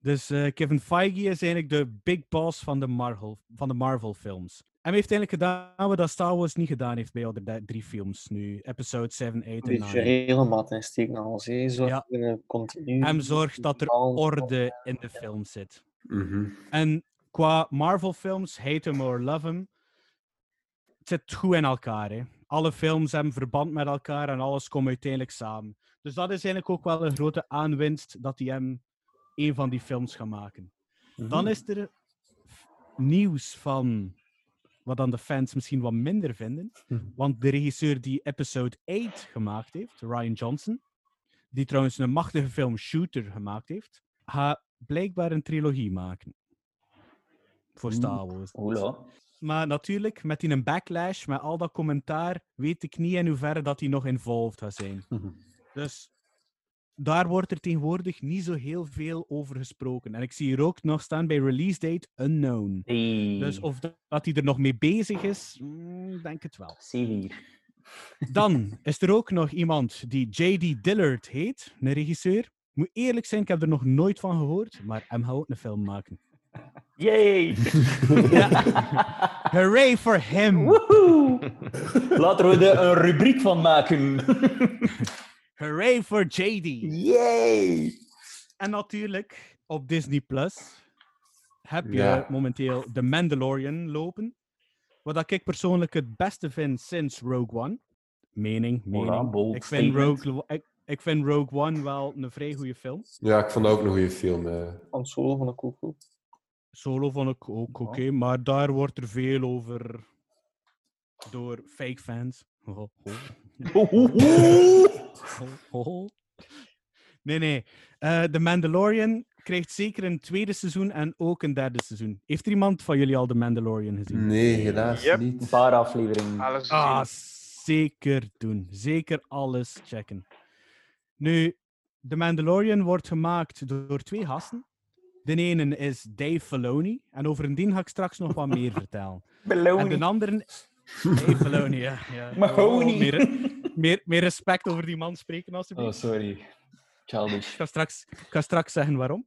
Dus eh, Kevin Feige is eigenlijk de big boss van de Marvel, van de Marvel films. En hij heeft eigenlijk gedaan wat dat Star Wars niet gedaan heeft bij al de da- drie films nu. Episode 7, 8 Een en beetje 9. regelmaat insteken als hij zo Ja. een continu. Hem zorgt dat er orde in de film zit. Mhm. En qua Marvel films, hate hem or love hem, het zit goed in elkaar. Hè. Alle films hebben verband met elkaar en alles komt uiteindelijk samen. Dus dat is eigenlijk ook wel een grote aanwinst dat hij hem een van die films gaat maken. Dan is er nieuws van wat dan de fans misschien wat minder vinden. Want de regisseur die episode 8 gemaakt heeft, Ryan Johnson, die trouwens een machtige film Shooter gemaakt heeft, gaat blijkbaar een trilogie maken. Voor Star Wars. Maar natuurlijk, met die een backlash, met al dat commentaar, weet ik niet in hoeverre dat hij nog involved gaat zijn. Dus daar wordt er tegenwoordig niet zo heel veel over gesproken. En ik zie hier ook nog staan bij release date unknown. Hey. Dus of dat hij er nog mee bezig is, mm, denk het wel. C4. Dan is er ook nog iemand die J.D. Dillard heet, een regisseur. Ik moet eerlijk zijn, ik heb er nog nooit van gehoord, maar hem gaat ook een film maken. Yay! Hooray for him! Woehoe! Laten we er een rubriek van maken. Hooray for JD! Yay! En natuurlijk op Disney Plus heb je momenteel The Mandalorian lopen. Wat dat ik persoonlijk het beste vind sinds Rogue One. Mening, mening. ik, vind. Rogue, ik, ik vind Rogue One wel een vrij goede film. Ja, ik vond dat ook een goede film. eh. Van Solo van ik ook goed. Solo vond ik ook oké, maar daar wordt er veel over door fake fans. Ho, ho. Nee, nee. Eh The Mandalorian krijgt zeker een tweede seizoen en ook een derde seizoen. Heeft er iemand van jullie al The Mandalorian gezien? Nee, helaas Yep. niet. Een paar afleveringen. Alles Ah, zeker doen. Zeker alles checken. Nu, The Mandalorian wordt gemaakt door twee gasten. De ene is Dave Filoni. En over die ga ik straks nog wat meer vertellen. En de andere... Filoni, ja. ja. Mahoney. Oh, meer, meer, meer respect over die man spreken, alsjeblieft. Oh, sorry. Childish. Ik ga straks, ik ga straks zeggen waarom.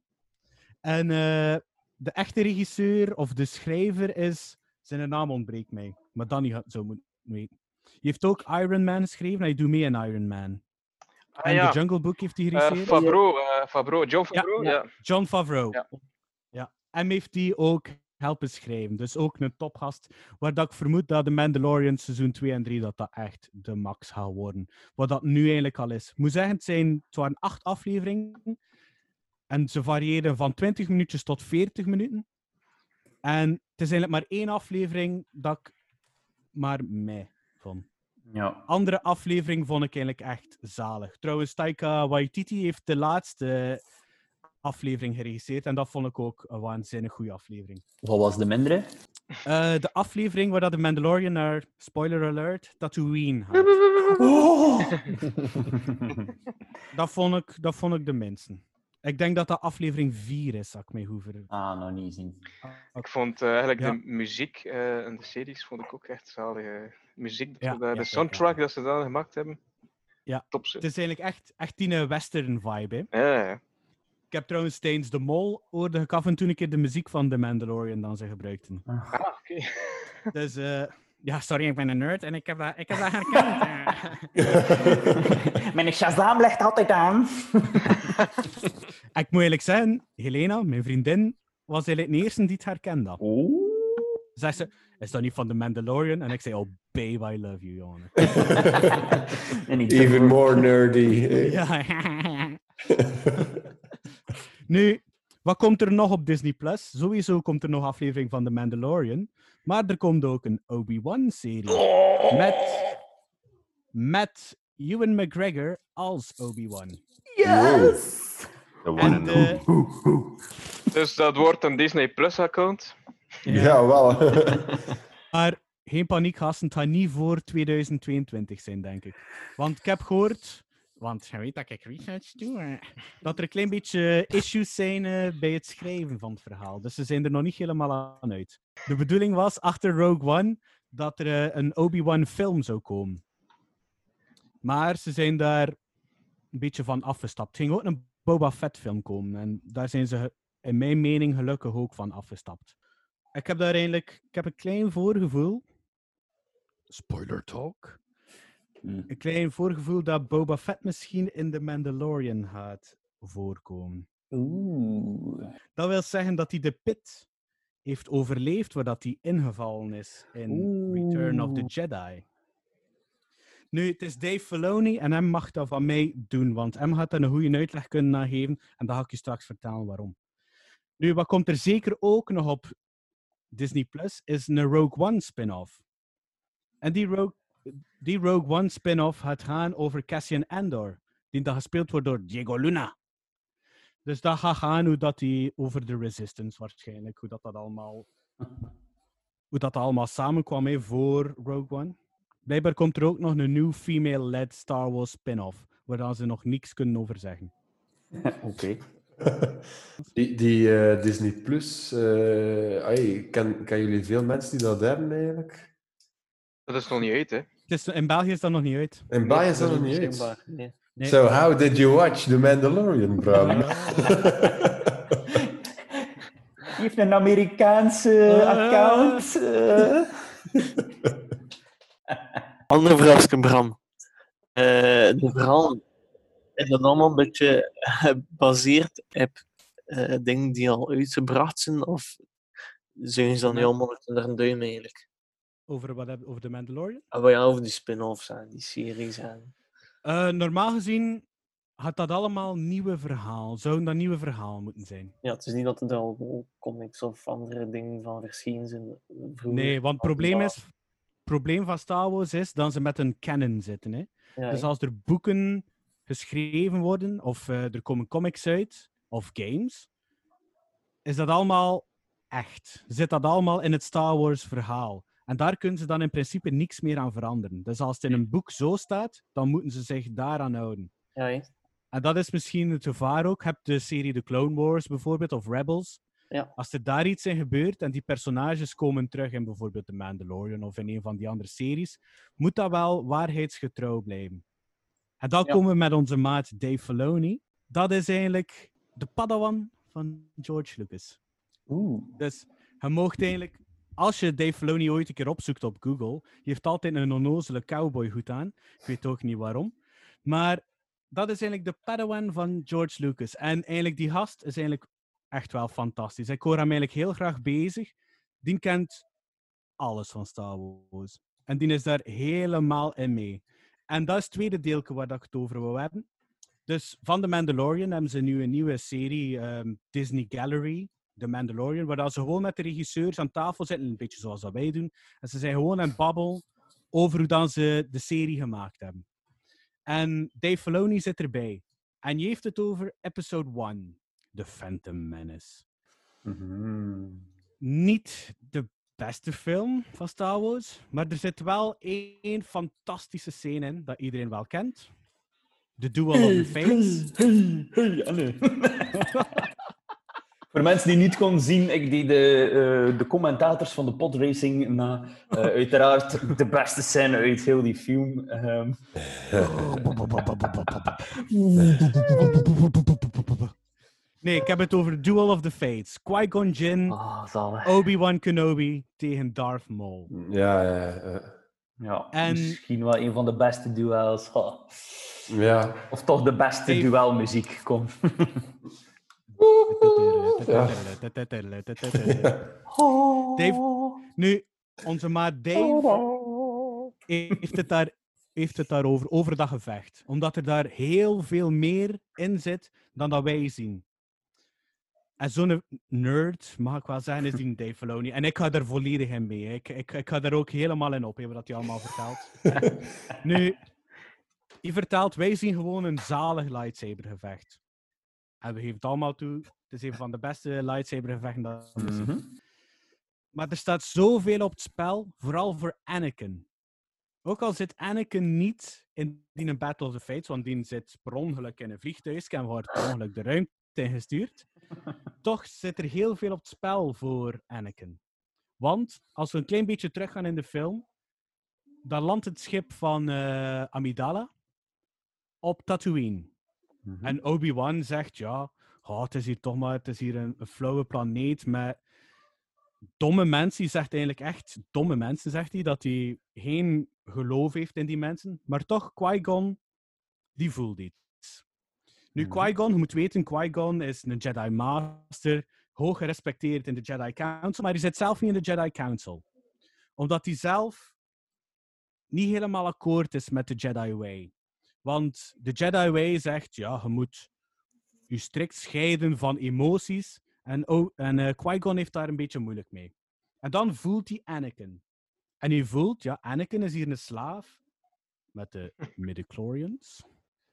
En eh, de echte regisseur of de schrijver is... Zijn naam ontbreekt mij. Maar Danny gaat het zo moeten weten. Je heeft ook Iron Man geschreven. Hij doet mee in Iron Man. Ah, en ja. The Jungle Book heeft hij Eh, geregisseerd. Favreau, eh, Favreau, John Favreau, ja. ja. John Favreau. Ja. Ja. En heeft die ook helpen schrijven. Dus ook een topgast. Waar dat ik vermoed dat de Mandalorian seizoen 2 en 3 dat dat echt de max gaat worden. Wat dat nu eigenlijk al is. Ik moet zeggen, het, zijn, het waren acht afleveringen. En ze variëren van 20 minuutjes tot 40 minuten. En het is eigenlijk maar één aflevering dat ik maar mij vond. Ja. Andere aflevering vond ik eigenlijk echt zalig. Trouwens, Taika Waititi heeft de laatste aflevering geregisseerd. En dat vond ik ook een waanzinnig goede aflevering. Wat was de mindere? Eh, de aflevering waar dat de Mandalorian naar, spoiler alert, Tatooine gaat. Dat vond ik, dat vond ik de minste. Ik denk dat dat aflevering 4 is, dat ik mij goed ver... Ah, nog niet zien. Ik vond eh, eigenlijk Ja. de muziek eh in de series vond ik ook echt zalige muziek. Ja, de ja, soundtrack dat ze daar gemaakt hebben. Ja, Top. Het is eigenlijk echt, echt die een western vibe. Hè. Ja, ja. Ik heb trouwens tijdens de Mol hoorde ik af en toe een keer de muziek van The Mandalorian dan ze gebruikten. Ah, oké. Dus eh, ja, sorry, ik ben een nerd en ik heb dat, ik heb dat herkend. Mijn Shazam legt altijd aan. ik moet eerlijk zeggen, Helena, mijn vriendin, was eigenlijk de eerste die het herkende. Oeh. Zei ze, is dat niet van The Mandalorian? En ik zei, oh babe, I love you, jongen. Even more nerdy. eh. Ja. Nu, wat komt er nog op Disney Plus? Sowieso komt er nog aflevering van The Mandalorian. Maar er komt ook een Obi-Wan-serie. Met, met Ewan McGregor als Obi-Wan. Yes! The one En de, only. Dus dat wordt een Disney Plus account. Ja, wel. Maar geen paniek, gasten. Het gaat niet voor 2022 zijn, denk ik. Want ik heb gehoord, want je weet dat ik research doe, eh, dat er een klein beetje issues zijn eh, bij het schrijven van het verhaal. Dus ze zijn er nog niet helemaal aan uit. De bedoeling was achter Rogue One dat er eh, een Obi-Wan film zou komen. Maar ze zijn daar een beetje van afgestapt. Er ging ook een Boba Fett film komen. En daar zijn ze, in mijn mening, gelukkig ook van afgestapt. Ik heb daar eigenlijk ik heb een klein voorgevoel. Spoiler talk. Een klein voorgevoel dat Boba Fett misschien in The Mandalorian gaat voorkomen. Oeh. Dat wil zeggen dat hij de pit heeft overleefd waar dat hij ingevallen is in Return of the. Jedi. Nu, het is Dave Filoni en hem mag dat van mij doen, want hem gaat daar een goede uitleg kunnen geven en dan ga ik je straks vertellen waarom. Nu, wat komt er zeker ook nog op Disney Plus, is een Rogue One spin-off. En die Rogue, die Rogue One spin-off gaat gaan over Cassian Andor, die dan gespeeld wordt door Diego Luna. Dus dat gaat gaan hoe dat die over de Resistance waarschijnlijk, hoe dat, dat allemaal hoe dat allemaal samenkwam hè, voor Rogue One. Blijkbaar komt er ook nog een nieuw female-led Star Wars spin-off, waar dan ze nog niks kunnen over zeggen. Oké. Die, die eh, Disney Plus, eh ai, ken, ken jullie veel mensen die dat hebben eigenlijk? Dat is nog niet uit, hè? Is, in België is dat nog niet uit. In België is dat nog niet uit. Beschikbaar, Nee. Nee. So, how did you watch The Mandalorian, Bram? Je heeft een Amerikaanse Eh. account. eh. Andere vraag, Bram. Eh, de verhaal is dat allemaal een beetje gebaseerd op eh, dingen die al uitgebracht zijn? Of zijn ze dan nu allemaal onder een duim eigenlijk? Over, wat heb, over The Mandalorian? Ah, ja, over die spin-offs en die series en... Eh, normaal gezien had dat allemaal nieuwe verhaal. Zouden dat nieuwe verhaal moeten zijn. Ja, het is niet dat er al comics of andere dingen van verschenen zijn. vroeger. Nee, want het probleem is... Het probleem van Star Wars is dat ze met een canon zitten. Hè? Ja, dus als er boeken geschreven worden, of eh, er komen comics uit, of games, is dat allemaal echt. Zit dat allemaal in het Star Wars verhaal. En daar kunnen ze dan in principe niks meer aan veranderen. Dus als het in een boek zo staat, dan moeten ze zich daaraan houden. Ja? En dat is misschien het gevaar ook. Je hebt de serie The Clone Wars bijvoorbeeld, of Rebels. Ja. Als er daar iets in gebeurt en die personages komen terug in bijvoorbeeld The Mandalorian of in een van die andere series, moet dat wel waarheidsgetrouw blijven. En dan Ja. komen we met onze maat Dave Filoni. Dat is eigenlijk de padawan van George Lucas. Oeh. Dus je moogt eigenlijk, als je Dave Filoni ooit een keer opzoekt op Google, je heeft altijd een onnozele cowboyhoed aan. Ik weet ook niet waarom. Maar dat is eigenlijk de padawan van George Lucas. En eigenlijk die gast is eigenlijk echt wel fantastisch. Ik hoor hem eigenlijk heel graag bezig. Die kent alles van Star Wars. En die is daar helemaal in mee. En dat is het tweede deeltje waar ik het over wil hebben. Dus van The Mandalorian hebben ze nu een nieuwe serie, ehm, Disney Gallery, The Mandalorian, waar dat ze gewoon met de regisseurs aan tafel zitten, een beetje zoals dat wij doen. En ze zijn gewoon aan het babbelen over hoe dan ze de serie gemaakt hebben. En Dave Filoni zit erbij. En je heeft het over episode 1, The Phantom Menace. Mhm. Niet de beste film van Star Wars, maar er zit wel één fantastische scène in dat iedereen wel kent. The Duel of the Fates. Hey, hey, Anne. Voor mensen die niet konden zien, ik deed de, eh, de commentators van de podracing na. eh, uiteraard de beste scène uit heel die film. ehm. Nee, ik heb het over Duel of the Fates. Qui-Gon Jinn, zalig. Obi-Wan Kenobi tegen Darth Maul. Ja, ja, ja. Ja, En- misschien wel een van de beste duels. Ja. Of toch de beste duelmuziek. Kom. Dave, nu, onze maat Dave heeft het, daar, heeft het daarover, over dat gevecht. Omdat er daar heel veel meer in zit dan dat wij zien. En zo'n nerd, mag ik wel zeggen, is die Dave Filoni. En ik ga daar volledig in mee. Ik, ik, ik ga daar ook helemaal in op, hè, wat hij allemaal vertelt. nu, hij vertelt, wij zien gewoon een zalig lightsabergevecht. En we geven het allemaal toe, het is een van de beste lightsabergevechten dat we. Mhm. Maar er staat zoveel op het spel, vooral voor Anakin. Ook al zit Anakin niet in die een Battle of the Fates, want die zit per ongeluk in een vliegtuig en wordt per ongeluk de ruimte ingestuurd. Toch zit er heel veel op het spel voor Anakin. Want als we een klein beetje teruggaan in de film, dan landt het schip van eh, Amidala op Tatooine. Mhm. En Obi-Wan zegt, ja, oh, het is hier toch maar het is hier een, een flauwe planeet met domme mensen. Die zegt eigenlijk echt domme mensen, zegt hij, dat hij geen geloof heeft in die mensen. Maar toch, Qui-Gon, die voelt iets. Nu, Mhm. Qui-Gon, je moet weten, Qui-Gon is een Jedi Master, hoog gerespecteerd in de Jedi Council, maar hij zit zelf niet in de Jedi Council. Omdat hij zelf niet helemaal akkoord is met de Jedi Way. Want de Jedi Way zegt, ja, je moet je strikt scheiden van emoties. En, oh, en eh, Qui-Gon heeft daar een beetje moeilijk mee. En dan voelt hij Anakin. En hij voelt, ja, Anakin is hier een slaaf met de midichlorians.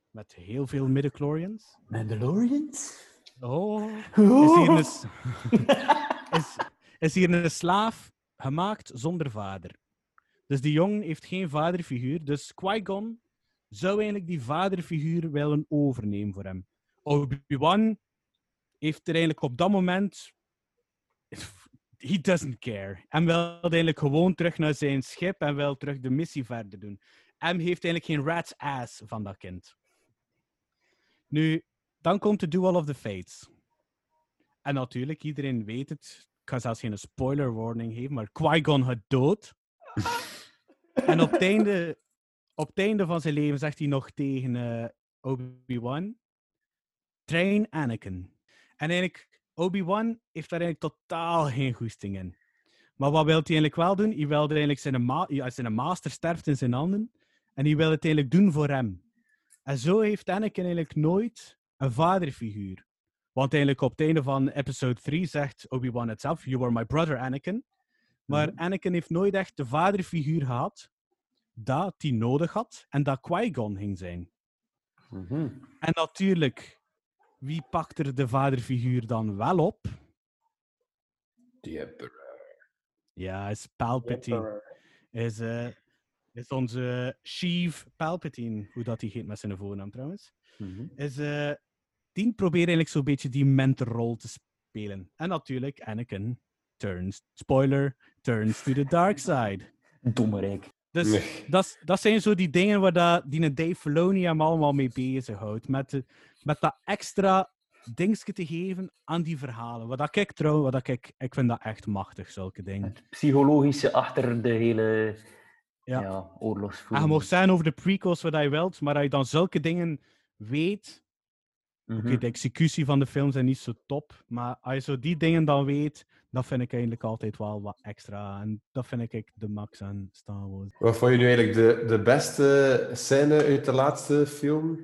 Met heel veel midichlorians. Mandalorians? Oh, is hier een, is, is hier een slaaf gemaakt zonder vader. Dus die jongen heeft geen vaderfiguur. Dus Qui-Gon zou eigenlijk die vaderfiguur willen overnemen voor hem. Obi-Wan heeft er eigenlijk op dat moment... He doesn't care. En wil eigenlijk gewoon terug naar zijn schip en wil terug de missie verder doen. En heeft eigenlijk geen rat's ass van dat kind. Nu, dan komt de Duel of the Fates. En natuurlijk, iedereen weet het. Ik ga zelfs geen spoiler warning geven, maar Qui-Gon gaat dood. en op het, einde, op het einde van zijn leven zegt hij nog tegen, eh, Obi-Wan, train Anakin. En eigenlijk, Obi-Wan heeft daar eigenlijk totaal geen goesting in. Maar wat wil hij eigenlijk wel doen? Hij wil eigenlijk zijn, ma zijn master sterft in zijn handen. En hij wil het eigenlijk doen voor hem. En zo heeft Anakin eigenlijk nooit een vaderfiguur. Want eigenlijk op het einde van episode 3 zegt Obi-Wan het zelf: You were my brother, Anakin. Maar Anakin heeft nooit echt de vaderfiguur gehad dat hij nodig had en dat Qui-Gon ging zijn. En natuurlijk, wie pakt er de vaderfiguur dan wel op? Die hebben Ja, is Palpatine. Is, eh, is onze Sheev Palpatine, hoe dat hij heet met zijn voornaam trouwens. Is, eh, die probeert eigenlijk zo'n beetje die mentorrol te spelen. En natuurlijk, Anakin turns, spoiler, turns to the dark side. Dommerik. Dus Nee. dat, zijn zo die dingen waar dat, die een Dave Filoni hem allemaal mee bezighoudt. Met, de, met dat extra dingetje te geven aan die verhalen. Wat dat ik trouw, wat dat ik, ik vind dat echt machtig, zulke dingen. Psychologische achter de hele Ja. ja. En je oorlogsvoering. mag zijn over de prequels wat je wilt, maar als je dan zulke dingen weet. Oké, Mhm. de executie van de films zijn niet zo top, maar als je zo die dingen dan weet, dat vind ik eigenlijk altijd wel wat extra. En dat vind ik de max aan Star Wars. Wat vond je nu eigenlijk de, de beste scène uit de laatste film?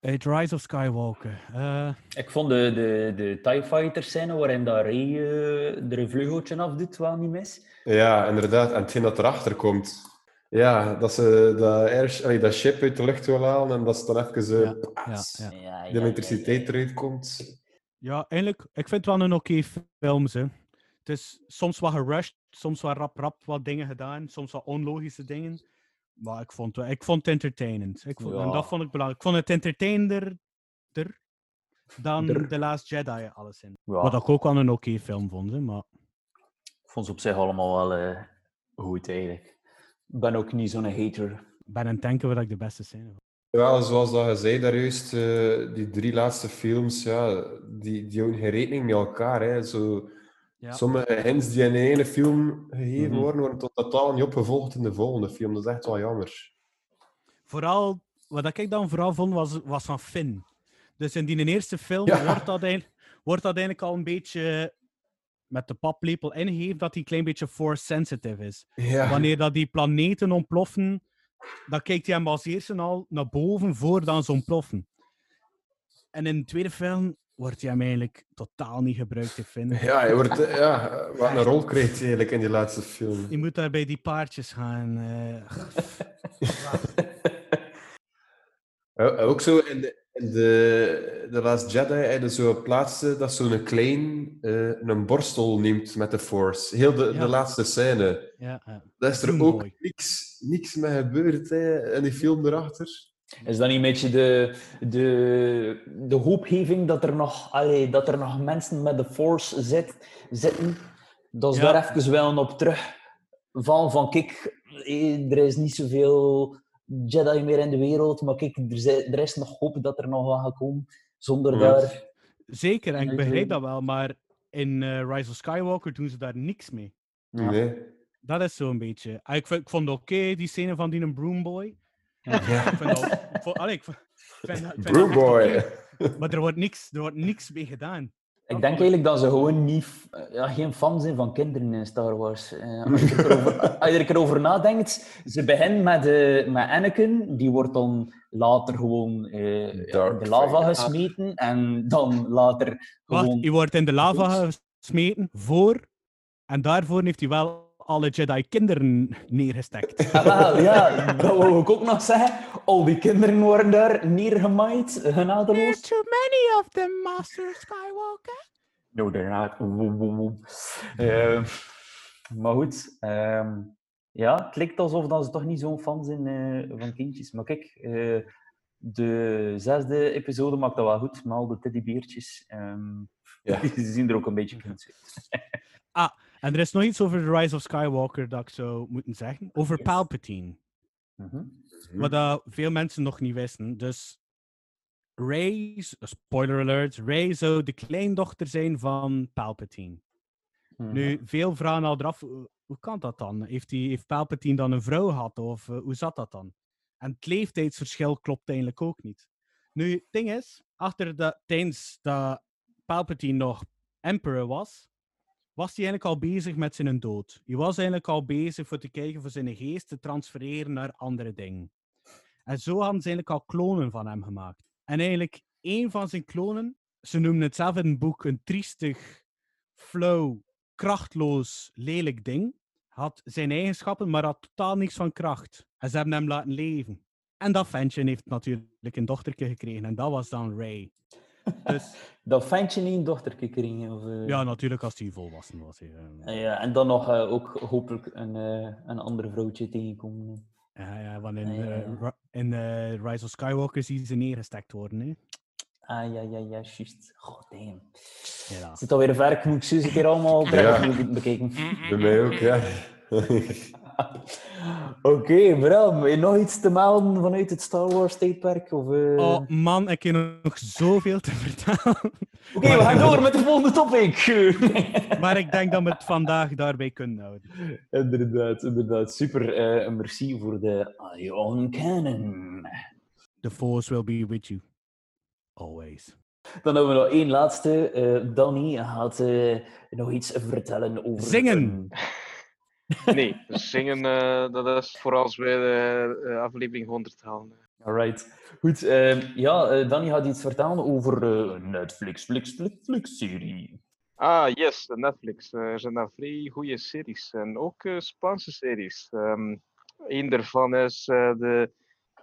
Het Rise of Skywalker. Eh, Ik vond de, de, de TIE Fighter scène waarin dat Rey eh, er een vleugeltje afdoet wel niet mis. Ja, inderdaad. En hetgeen dat erachter komt. Ja, dat ze dat, air, allee, dat ship uit de lucht wil halen en dat ze dan even paats. Ja, de elektriciteit eruit komt. Ja, eigenlijk, ik vind het wel een oké film. Ze. Het is soms wat gerushed, soms wat rap-rap wat dingen gedaan, soms wat onlogische dingen. Maar ik vond, het- ik vond het entertainend. Ik vond, En dat vond ik belangrijk. Ik vond het entertainender dan Der. The Last Jedi alles in. Ja. Wat ik ook wel een oké film vond. Hè, maar Ik vond ze op zich allemaal wel eh, goed eigenlijk. Ik ben ook niet zo'n hater. ik ben aan het denken wat ik de beste scène vond. Ja, zoals dat je zei daar juist, eh, die drie laatste films, ja, die, die houden geen rekening met elkaar. Hè. Zo, Ja. Sommige hints die in de ene film gegeven Mhm. worden, worden tot totaal niet opgevolgd in de volgende film. Dat is echt wel jammer. Vooral, wat ik dan vooral vond, was, was van Finn. Dus in die eerste film Ja. wordt, dat wordt dat eigenlijk al een beetje met de paplepel ingegeven dat hij een klein beetje force sensitive is. Ja. Wanneer dat die planeten ontploffen, dan kijkt hij hem als eerste al naar boven voordat ze ontploffen. En in de tweede film wordt hij hem eigenlijk totaal niet gebruikt te vinden. Ja, hij wordt, eh, ja, wat een rol krijgt hij eigenlijk in die laatste film. Je moet daar bij die paardjes gaan. eh. Ook zo in de, in de, de Last Jedi heb je zo plaatsen dat zo'n klein eh, een borstel neemt met de Force. Heel de, Ja. de laatste scène. ja, ja. Dat is er ook niks, niks mee gebeurd hè, in die film erachter. Is dat niet een beetje de, de, de hoopgeving dat er, nog, allee, dat er nog mensen met de Force zit, zitten? Dat ze Ja. daar even wel op terugvallen van kijk, eh, er is niet zoveel Jedi meer in de wereld, maar kijk, er, is nog hoop dat er nog wat gaat komen, zonder Ja. daar... Zeker, en ik begrijp dat wel, maar in eh, Rise of Skywalker doen ze daar niks mee. Ja. Nee. Dat is zo'n beetje. Ah, Ik, vond het oké, die scène van die een broomboy. Ja. Ik vind dat, ik vond, allee, ik vind, ik vind, dat- ik vind dat Brew echt boy. oké, maar er wordt, niks, er wordt niks mee gedaan. Ik denk eigenlijk dat ze gewoon niet, f- ja, geen fan zijn van kinderen in Star Wars. Eh, als, je er erover, als je er over nadenkt, ze beginnen met, eh, met Anakin, die wordt dan later gewoon eh, in de lava Vader. gesmeten en dan later Wacht, gewoon... je wordt in de lava gesmeten voor, en daarvoor heeft hij wel alle Jedi-kinderen neergestekt. Ah, ja, dat wou ik ook nog zeggen. Al die kinderen worden daar neergemaaid, genadeloos. too many of them, Master Skywalker. No, woem. Eh, maar goed, ehm, ja, het lijkt alsof dat ze toch niet zo'n fan zijn eh, van kindjes. Maar kijk, eh, de zesde episode maakt dat wel goed, met al de teddybeertjes. Ehm Ja. Die zien er ook een beetje kind uit. En er is nog iets over The Rise of Skywalker dat ik zou moeten zeggen. Over Palpatine. Mhm. Wat veel mensen nog niet wisten. Dus Rey, spoiler alert, Rey zou de kleindochter zijn van Palpatine. Mhm. Nu, veel vragen al eraf, hoe hoe kan dat dan? Heeft, die, heeft Palpatine dan een vrouw gehad? Of eh, hoe zat dat dan? En het leeftijdsverschil klopt eigenlijk ook niet. Nu, het ding is, achter de, tijdens dat Palpatine nog Emperor was, was hij eigenlijk al bezig met zijn dood. Hij was eigenlijk al bezig voor te kijken voor zijn geest te transfereren naar andere dingen. En zo hadden ze eigenlijk al klonen van hem gemaakt. En eigenlijk, één van zijn klonen, ze noemen het zelf in het boek een triestig, flauw, krachtloos, lelijk ding. Had zijn eigenschappen, maar had totaal niks van kracht. En ze hebben hem laten leven. En dat ventje heeft natuurlijk een dochtertje gekregen. En dat was dan Ray. Dus, Dat ventje niet een dochtertje kregen? Of, eh? ja, natuurlijk als hij volwassen was. hè. Ah, ja, en dan nog eh, ook hopelijk een, eh, een ander vrouwtje tegenkomen. Ja, ja, want in, Ah, eh, in Rise of Skywalker zie ze neergestekt worden. Hè? Ah, ja, ja, ja, juist. God damn. Ja. Zit alweer ver, ik moet ze een keer allemaal Ja. ja. bekijken. Bij mij ook, ja. Oké, Bram, heb je nog iets te melden vanuit het Star Wars tijdperk? Of, eh? Oh man, ik heb nog zoveel te vertellen. Oké, we gaan door met de volgende topic. maar ik denk dat we het vandaag daarbij kunnen houden. inderdaad, inderdaad. Super. eh merci voor de Ion Cannon. The Force will be with you. Always. Dan hebben we nog één laatste. Eh Danny gaat nog iets vertellen over... Zingen! Nee, zingen, eh, dat is vooral als wij de eh, aflevering 100 halen. Alright. Goed, eh, ja, eh, Danny gaat iets vertellen over een Netflix, Flix, Flix, Flix-serie. Ah, yes, Netflix. Er zijn daar vrij goede series en ook Spaanse series. Ehm een daarvan is de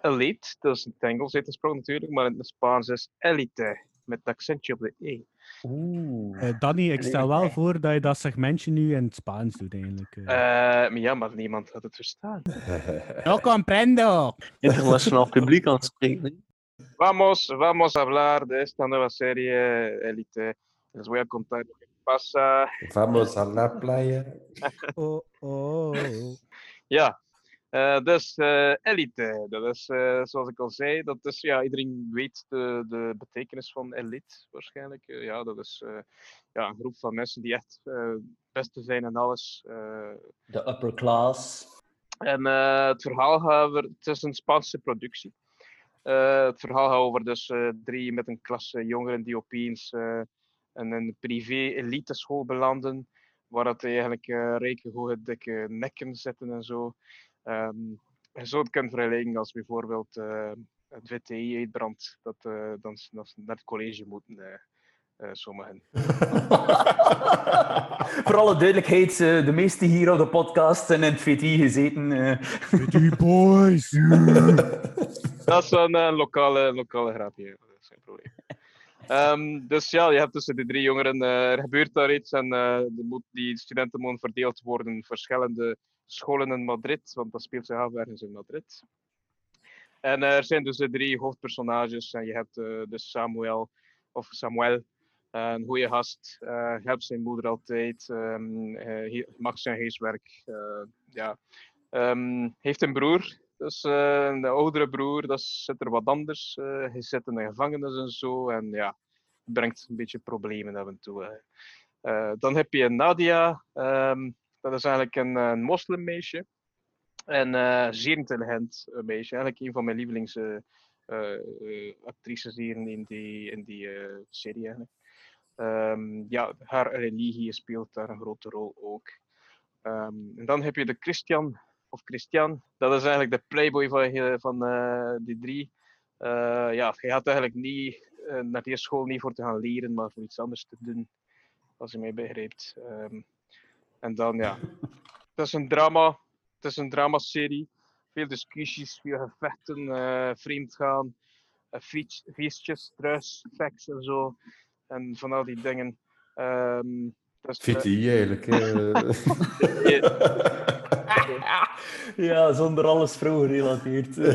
Elite, dat is in het Engels uitgesproken natuurlijk, maar in het Spaans is Elite, met accentje op de E. Oeh. Eh, Danny, ik stel wel voor dat je dat segmentje nu in het Spaans doet eigenlijk. eh. Eh, maar ja, maar niemand had het verstaan. No comprendo! Internationaal publiek aan het spreken. Vamos, vamos a hablar de esta nueva serie Elite. Les voy a contar lo que pasa. Vamos a la playa. Oh, oh. Ja, eh, dus eh, elite, dat is eh, zoals ik al zei, dat is, ja, iedereen weet de, de betekenis van elite waarschijnlijk. Eh, ja, dat is eh, ja, een groep van mensen die echt eh, het beste zijn en alles. eh. De upper class. en eh, het verhaal gaat over, het is een Spaanse productie. Eh, het verhaal gaat over dus eh, drie met een klasse jongeren die opeens eh, in een privé-elite school belanden, waar dat eigenlijk eh rijke, hoge, dikke nekken zitten en zo. Ehm, je zou het kunnen vergelijken als bijvoorbeeld eh, het VTI uitbrandt, dat, eh, dan, naar het college moeten, eh, sommigen. Voor alle duidelijkheid, eh, de meeste hier op de podcast zijn in het VT gezeten. eh. VT boys! Dat is een eh, lokale, lokale grapje, dat is geen probleem. Ehm, dus ja, je hebt tussen de drie jongeren, eh, er gebeurt daar iets en moet, die studenten moeten verdeeld worden in verschillende scholen in Madrid, want dat speelt zich af ergens in Madrid. En er zijn dus de drie hoofdpersonages en je hebt eh, dus Samuel, of Samuel, eh, een goede gast, eh, helpt zijn moeder altijd, ehm, eh, he- maakt zijn huiswerk, eh, ja. Ehm, heeft een broer, dus een oudere broer, dat zit er wat anders. hij zit in de gevangenis en zo. En ja, brengt een beetje problemen af en toe. dan heb je Nadia. ehm, dat is eigenlijk een, een moslimmeisje. En eh, zeer intelligent eh, meisje. Eigenlijk een van mijn lievelingsactrices hier in die, in die eh, serie. Eigenlijk. Ehm, ja, haar religie speelt daar een grote rol ook. Ehm, en dan heb je de Christian, of Christian, dat is eigenlijk de playboy van, eh, van eh, die drie. Eh, ja, hij gaat eigenlijk niet eh, naar die school niet voor te gaan leren, maar voor iets anders te doen, als je mij begrijpt. Ehm, en dan, ja, het is een drama, het is een dramaserie. Veel discussies, veel gevechten, eh vreemdgaan, eh, feest- feestjes, druis, seks en zo. En van al die dingen. Ehm, dus, eh, VTI eigenlijk. ja, zonder alles vrouw-gerelateerd.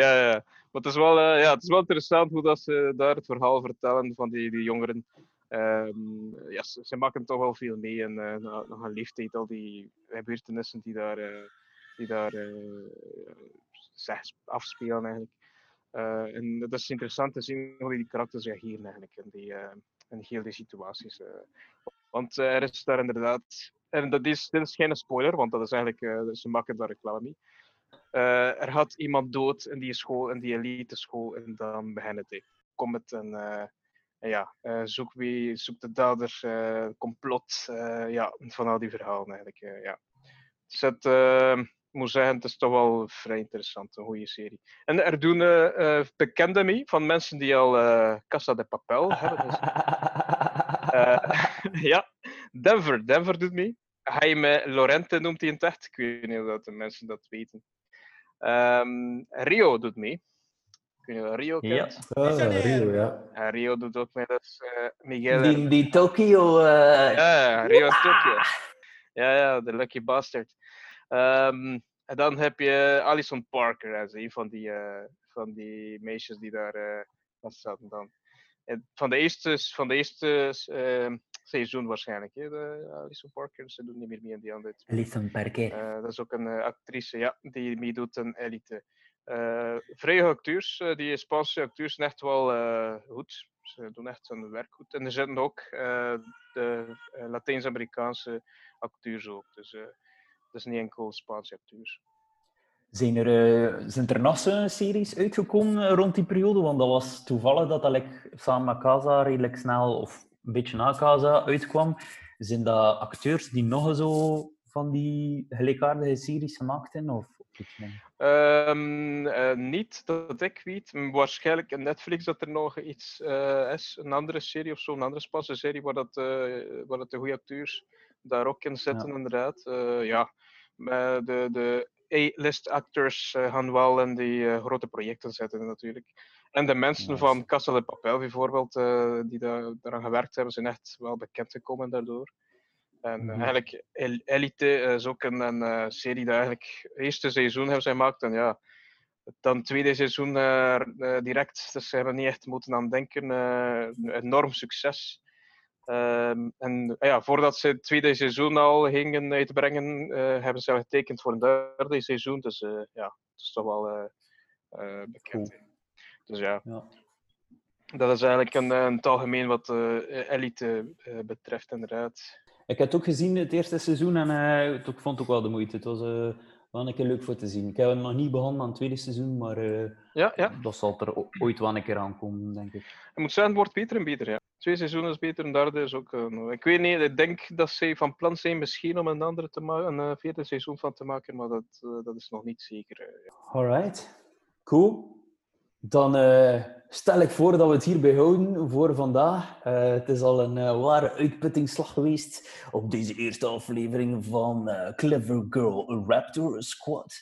ja, ja. Maar het is wel, eh, ja, het is wel interessant hoe dat ze daar het verhaal vertellen van die, die jongeren. Ehm, ja, ze, ze maken toch wel veel mee en na, na een leeftijd al die gebeurtenissen die daar, eh, die daar eh, afspelen eigenlijk. En het is interessant te zien hoe die karakters reageren eigenlijk in die, in heel die situaties. Want er is daar inderdaad, en dat is, dit is geen spoiler, want dat is eigenlijk, ze maken daar reclame mee. er gaat iemand dood in die school, in die elite school, en dan begint het. Kom het en, eh, en ja, eh, zoek wie, zoek de dader, eh, complot, eh, ja, van al die verhalen eigenlijk. ja. Dus het, ik moet zeggen, het is toch wel vrij interessant, een goede serie. En er doen eh, bekenden mee, van mensen die al Casa de Papel hebben. Dus, ja, Denver, Denver doet mee. Jaime Lorente noemt hij in het echt. Ik weet niet of de mensen dat weten. Ehm, Rio doet mee. Ik weet niet of Rio Ja. kent. Rio, ja. Rio doet ook mee. Dat is eh, Miguel. Die, die Tokyo... eh, Ja, Rio Tokyo. Ja, ja, de lucky bastard. Ehm, en dan heb je Alison Parker, hè, een van die, eh, van die meisjes die daar eh vast zaten dan. En van de eerste, van de eerste ehm, seizoen waarschijnlijk, hè, de Alison Parker. Ze doet niet meer mee in die andere. Listen Parker. Eh, dat is ook een actrice, ja, die meedoet aan Elite. Eh vrije acteurs, eh, die Spaanse acteurs zijn echt wel eh, goed. Ze doen echt hun werk goed. En er zitten ook de Latijns-Amerikaanse acteurs ook. Dus dat is niet enkel Spaanse acteurs. Zijn er, zijn er nog zo'n series uitgekomen rond die periode? Want dat was toevallig dat dat samen met Casa redelijk snel, of een beetje na Casa, uitkwam. Zijn dat acteurs die nog zo van die gelijkaardige series gemaakt hebben? Of, Ehm, eh, niet dat ik weet. Waarschijnlijk in Netflix dat er nog iets eh, is. Een andere serie of zo, een andere Spaanse serie waar, dat, eh, waar dat de goede acteurs daar ook in zitten, inderdaad. Eh, ja, maar de, de A-list actors gaan wel in die grote projecten zitten natuurlijk. En de mensen van Casa de Papel bijvoorbeeld, die daar daaraan gewerkt hebben, zijn echt wel bekend gekomen daardoor. En Mhm. eigenlijk El- Elite is ook een, een eh, serie die eigenlijk het eerste seizoen hebben zij gemaakt. En ja, dan tweede seizoen eh, eh, direct. Dus ze hebben niet echt moeten aan denken. een enorm succes. Ehm, en eh, ja, voordat ze het tweede seizoen al gingen uitbrengen, hebben ze al getekend voor een derde seizoen. Dus ja, het is toch wel bekend. Dus ja. Ja. Dat is eigenlijk een, een het algemeen wat elite betreft, inderdaad. Ik heb het ook gezien, het eerste seizoen, en eh, het- ik vond het ook wel de moeite. Het was eh, wel een keer leuk voor te zien. Ik heb nog niet begonnen aan het tweede seizoen, maar eh, Ja, ja. dat zal er ooit wel een keer aankomen, denk ik. Ik moet zeggen, het wordt beter en beter. Ja. Twee seizoenen is beter, een derde is ook. eh, ik weet niet, ik denk dat ze van plan zijn misschien om een andere te maken, een eh, vierde seizoen van te maken, maar dat, eh, dat is nog niet zeker. eh. Alright, cool. Dan eh, stel ik voor dat we het hierbij houden voor vandaag. Eh, het is al een eh, ware uitputtingsslag geweest op deze eerste aflevering van eh, Clever Girl Raptor Squad.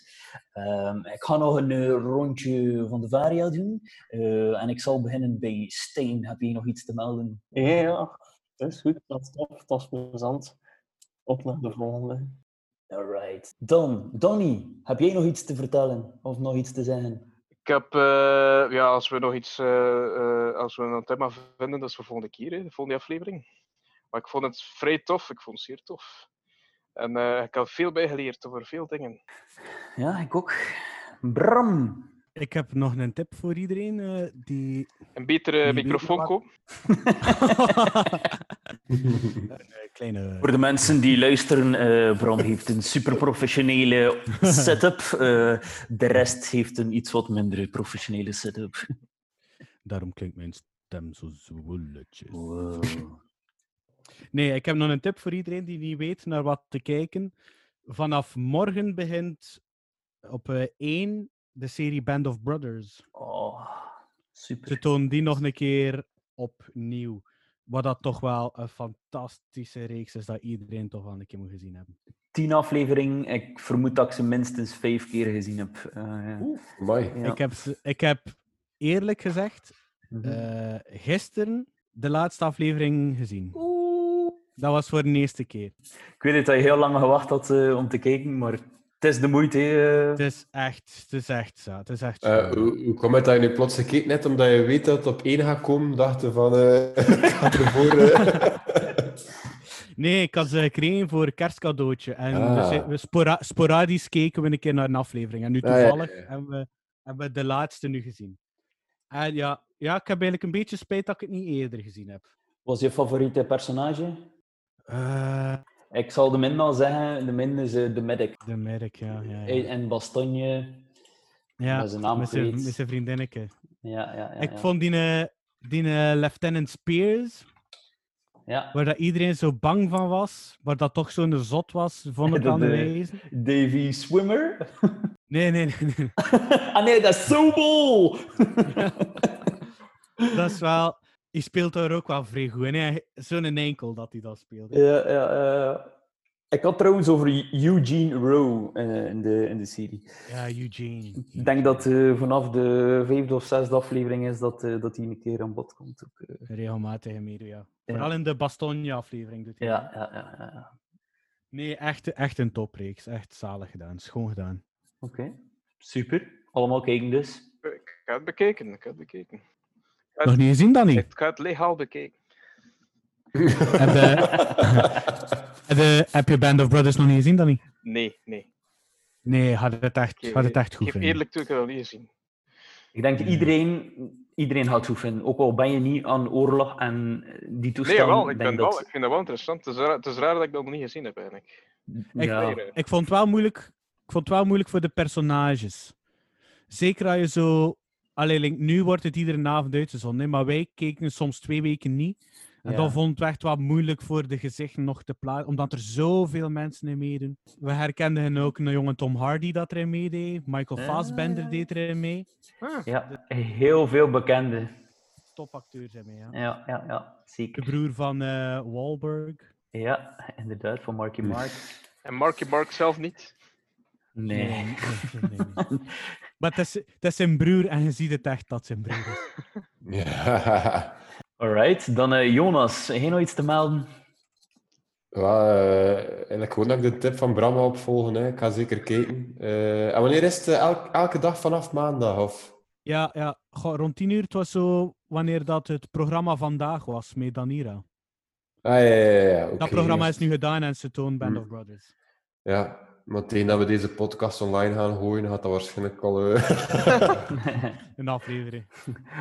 Ehm, ik ga nog een rondje van de Varia doen. En ik zal beginnen bij Steen. Heb je nog iets te melden? Ja, ja, dat is goed. Dat is tof. Dat is plezant. Op naar de volgende. Alright. Dan, Donny, heb jij nog iets te vertellen of nog iets te zeggen? Ik heb, eh, ja, als we nog iets, eh, eh, als we een thema vinden, dat is voor volgende keer, hè, de volgende aflevering. Maar ik vond het vrij tof, ik vond het zeer tof. En eh, ik heb veel bijgeleerd over veel dingen. Ja, ik ook. Bram. Ik heb nog een tip voor iedereen eh, die... Een betere microfoon eh, kleine... Voor de mensen die luisteren, eh Bram heeft een super professionele setup. Eh, de rest heeft een iets wat minder professionele setup. Daarom klinkt mijn stem zo zwolletjes. Nee, ik heb nog een tip voor iedereen die niet weet naar wat te kijken. Vanaf morgen begint op eh 1 de serie Band of Brothers. Oh, super. Ze tonen die nog een keer opnieuw. Wat dat toch wel een fantastische reeks is dat iedereen toch wel een keer moet gezien hebben. Tien afleveringen. Ik vermoed dat ik ze minstens vijf keer gezien heb. Eh, ja. Mooi. Ja. Ik, heb, ik heb eerlijk gezegd Mhm. eh, gisteren de laatste aflevering gezien. Dat was voor de eerste keer. Ik weet het dat je heel lang gewacht had eh, om te kijken, maar het is de moeite. eh. Het is echt, het is echt zo. Het is echt Eh, hoe, hoe komt het dat je nu plots gekeken hebt omdat je weet dat het op één gaat komen? Dacht je van, eh ik ga ervoor... eh. Nee, ik had ze gekregen voor een kerstcadeautje. En we, Ah. we spora- sporadisch keken we een keer naar een aflevering. En nu Ah, ja, ja, toevallig. Hebben, we, hebben we de laatste nu gezien. En ja, ja, ik heb eigenlijk een beetje spijt dat ik het niet eerder gezien heb. Was je favoriete personage? Eh, Ik zal de min al zeggen, de min is eh, de medic. De merk, ja. ja, ja. En en Bastogne, ja met zijn naam met zijn met zijn vriendinnetje. ja, ja, ja. ik ja. vond die, eh, die eh, Lieutenant Spears, Ja, waar dat iedereen zo bang van was, waar dat toch zo'n zot was, vond ik aan de. Davy Swimmer. Nee, nee, nee. nee. ah nee, dat is Sobol! dat is wel... Die speelt daar ook wel vrij goed. En hij- zo'n enkel dat hij dat speelde. Ja, ja. Ik had trouwens over Eugene Rowe eh, in, de, in de serie. Ja, Eugene. Ik denk dat eh, vanaf de vijfde of zesde aflevering is dat, eh, dat hij een keer aan bod komt. Ook, eh. Regelmatig in media. Ja. Vooral in de Bastogne-aflevering doet hij. Ja, ja, ja. ja, ja. Nee, echt, echt een topreeks. Echt zalig gedaan. Schoon gedaan. Oké, super. Allemaal kijken dus. Ik het bekeken, ik het bekeken. Nog niet gezien, Danny? Ik ga het legaal bekeken. heb, je, heb, je, heb je Band of Brothers nog niet gezien, Danny? Nee, nee. Nee, had het echt, Ik had het echt ik goed geef vinden. eerlijk toe, ik heb het nog niet gezien. Ik denk iedereen, iedereen gaat het goed vinden. Ook al ben je niet aan oorlog en eh, die Nee, toestanden. wel, ik, ben dat... wel, ik vind dat wel interessant. Het is, raar, het is raar dat ik dat nog niet gezien heb, eigenlijk. Ik, Ja. Nee, nee. ik, vond het wel moeilijk, ik vond het wel moeilijk voor de personages. Zeker als je zo... Allee, like, nu wordt het iedere avond uitgezonden, hè, maar wij keken soms twee weken niet. En Ja. dan vond het echt wel moeilijk voor de gezichten nog te plaatsen, omdat er zoveel mensen in meedoen. We herkenden ook een jonge Tom Hardy dat erin meedeed. Michael Ah. Fassbender deed erin mee. Ja, heel veel bekende. Topacteurs in mee, ja. Ja, ja, ja, De zeker. broer van eh Wahlberg. Ja, inderdaad, van Marky Mark. En Marky Mark zelf niet. Nee. nee, nee, nee, nee. Maar het is, het is zijn broer en je ziet het echt dat zijn broer is. Ja. Alright, dan eh, Jonas, je nog iets te melden? Ja, eh, eigenlijk gewoon dat ik de tip van Bram ga opvolgen. Hè. Ik ga zeker kijken. Eh, en wanneer is het? eh, elk- elke dag vanaf maandag? Of? Ja, ja. Goh, rond tien uur, het was zo wanneer dat het programma vandaag was met Danira. Ah, ja, ja, ja. dat programma is nu gedaan en ze toont Band Hmm. of Brothers. Ja, maar tegen dat we deze podcast online gaan gooien, gaat dat waarschijnlijk al... eh, Een aflevering.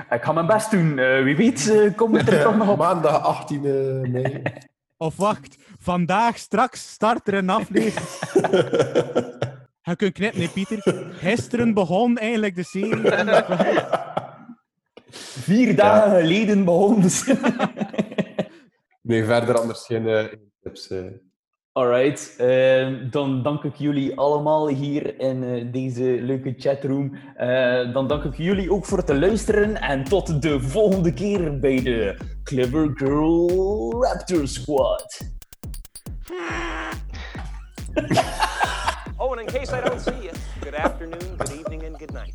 ik ga mijn best doen. eh, wie weet eh, kom ik er toch nog op. Maandag 18 eh, mei. Of wacht, vandaag straks start er een aflevering. Je kunt knippen, nee, Pieter. Gisteren begon eigenlijk de serie. Vier dagen geleden begonnen ze. Nee, verder anders geen tips. Alright, ehm, dan dank ik jullie allemaal hier in eh, deze leuke chatroom. Eh, dan dank ik jullie ook voor het luisteren en tot de volgende keer bij de Clever Girl Raptor Squad. Oh, and in case I don't see you, good afternoon, good evening, and good night.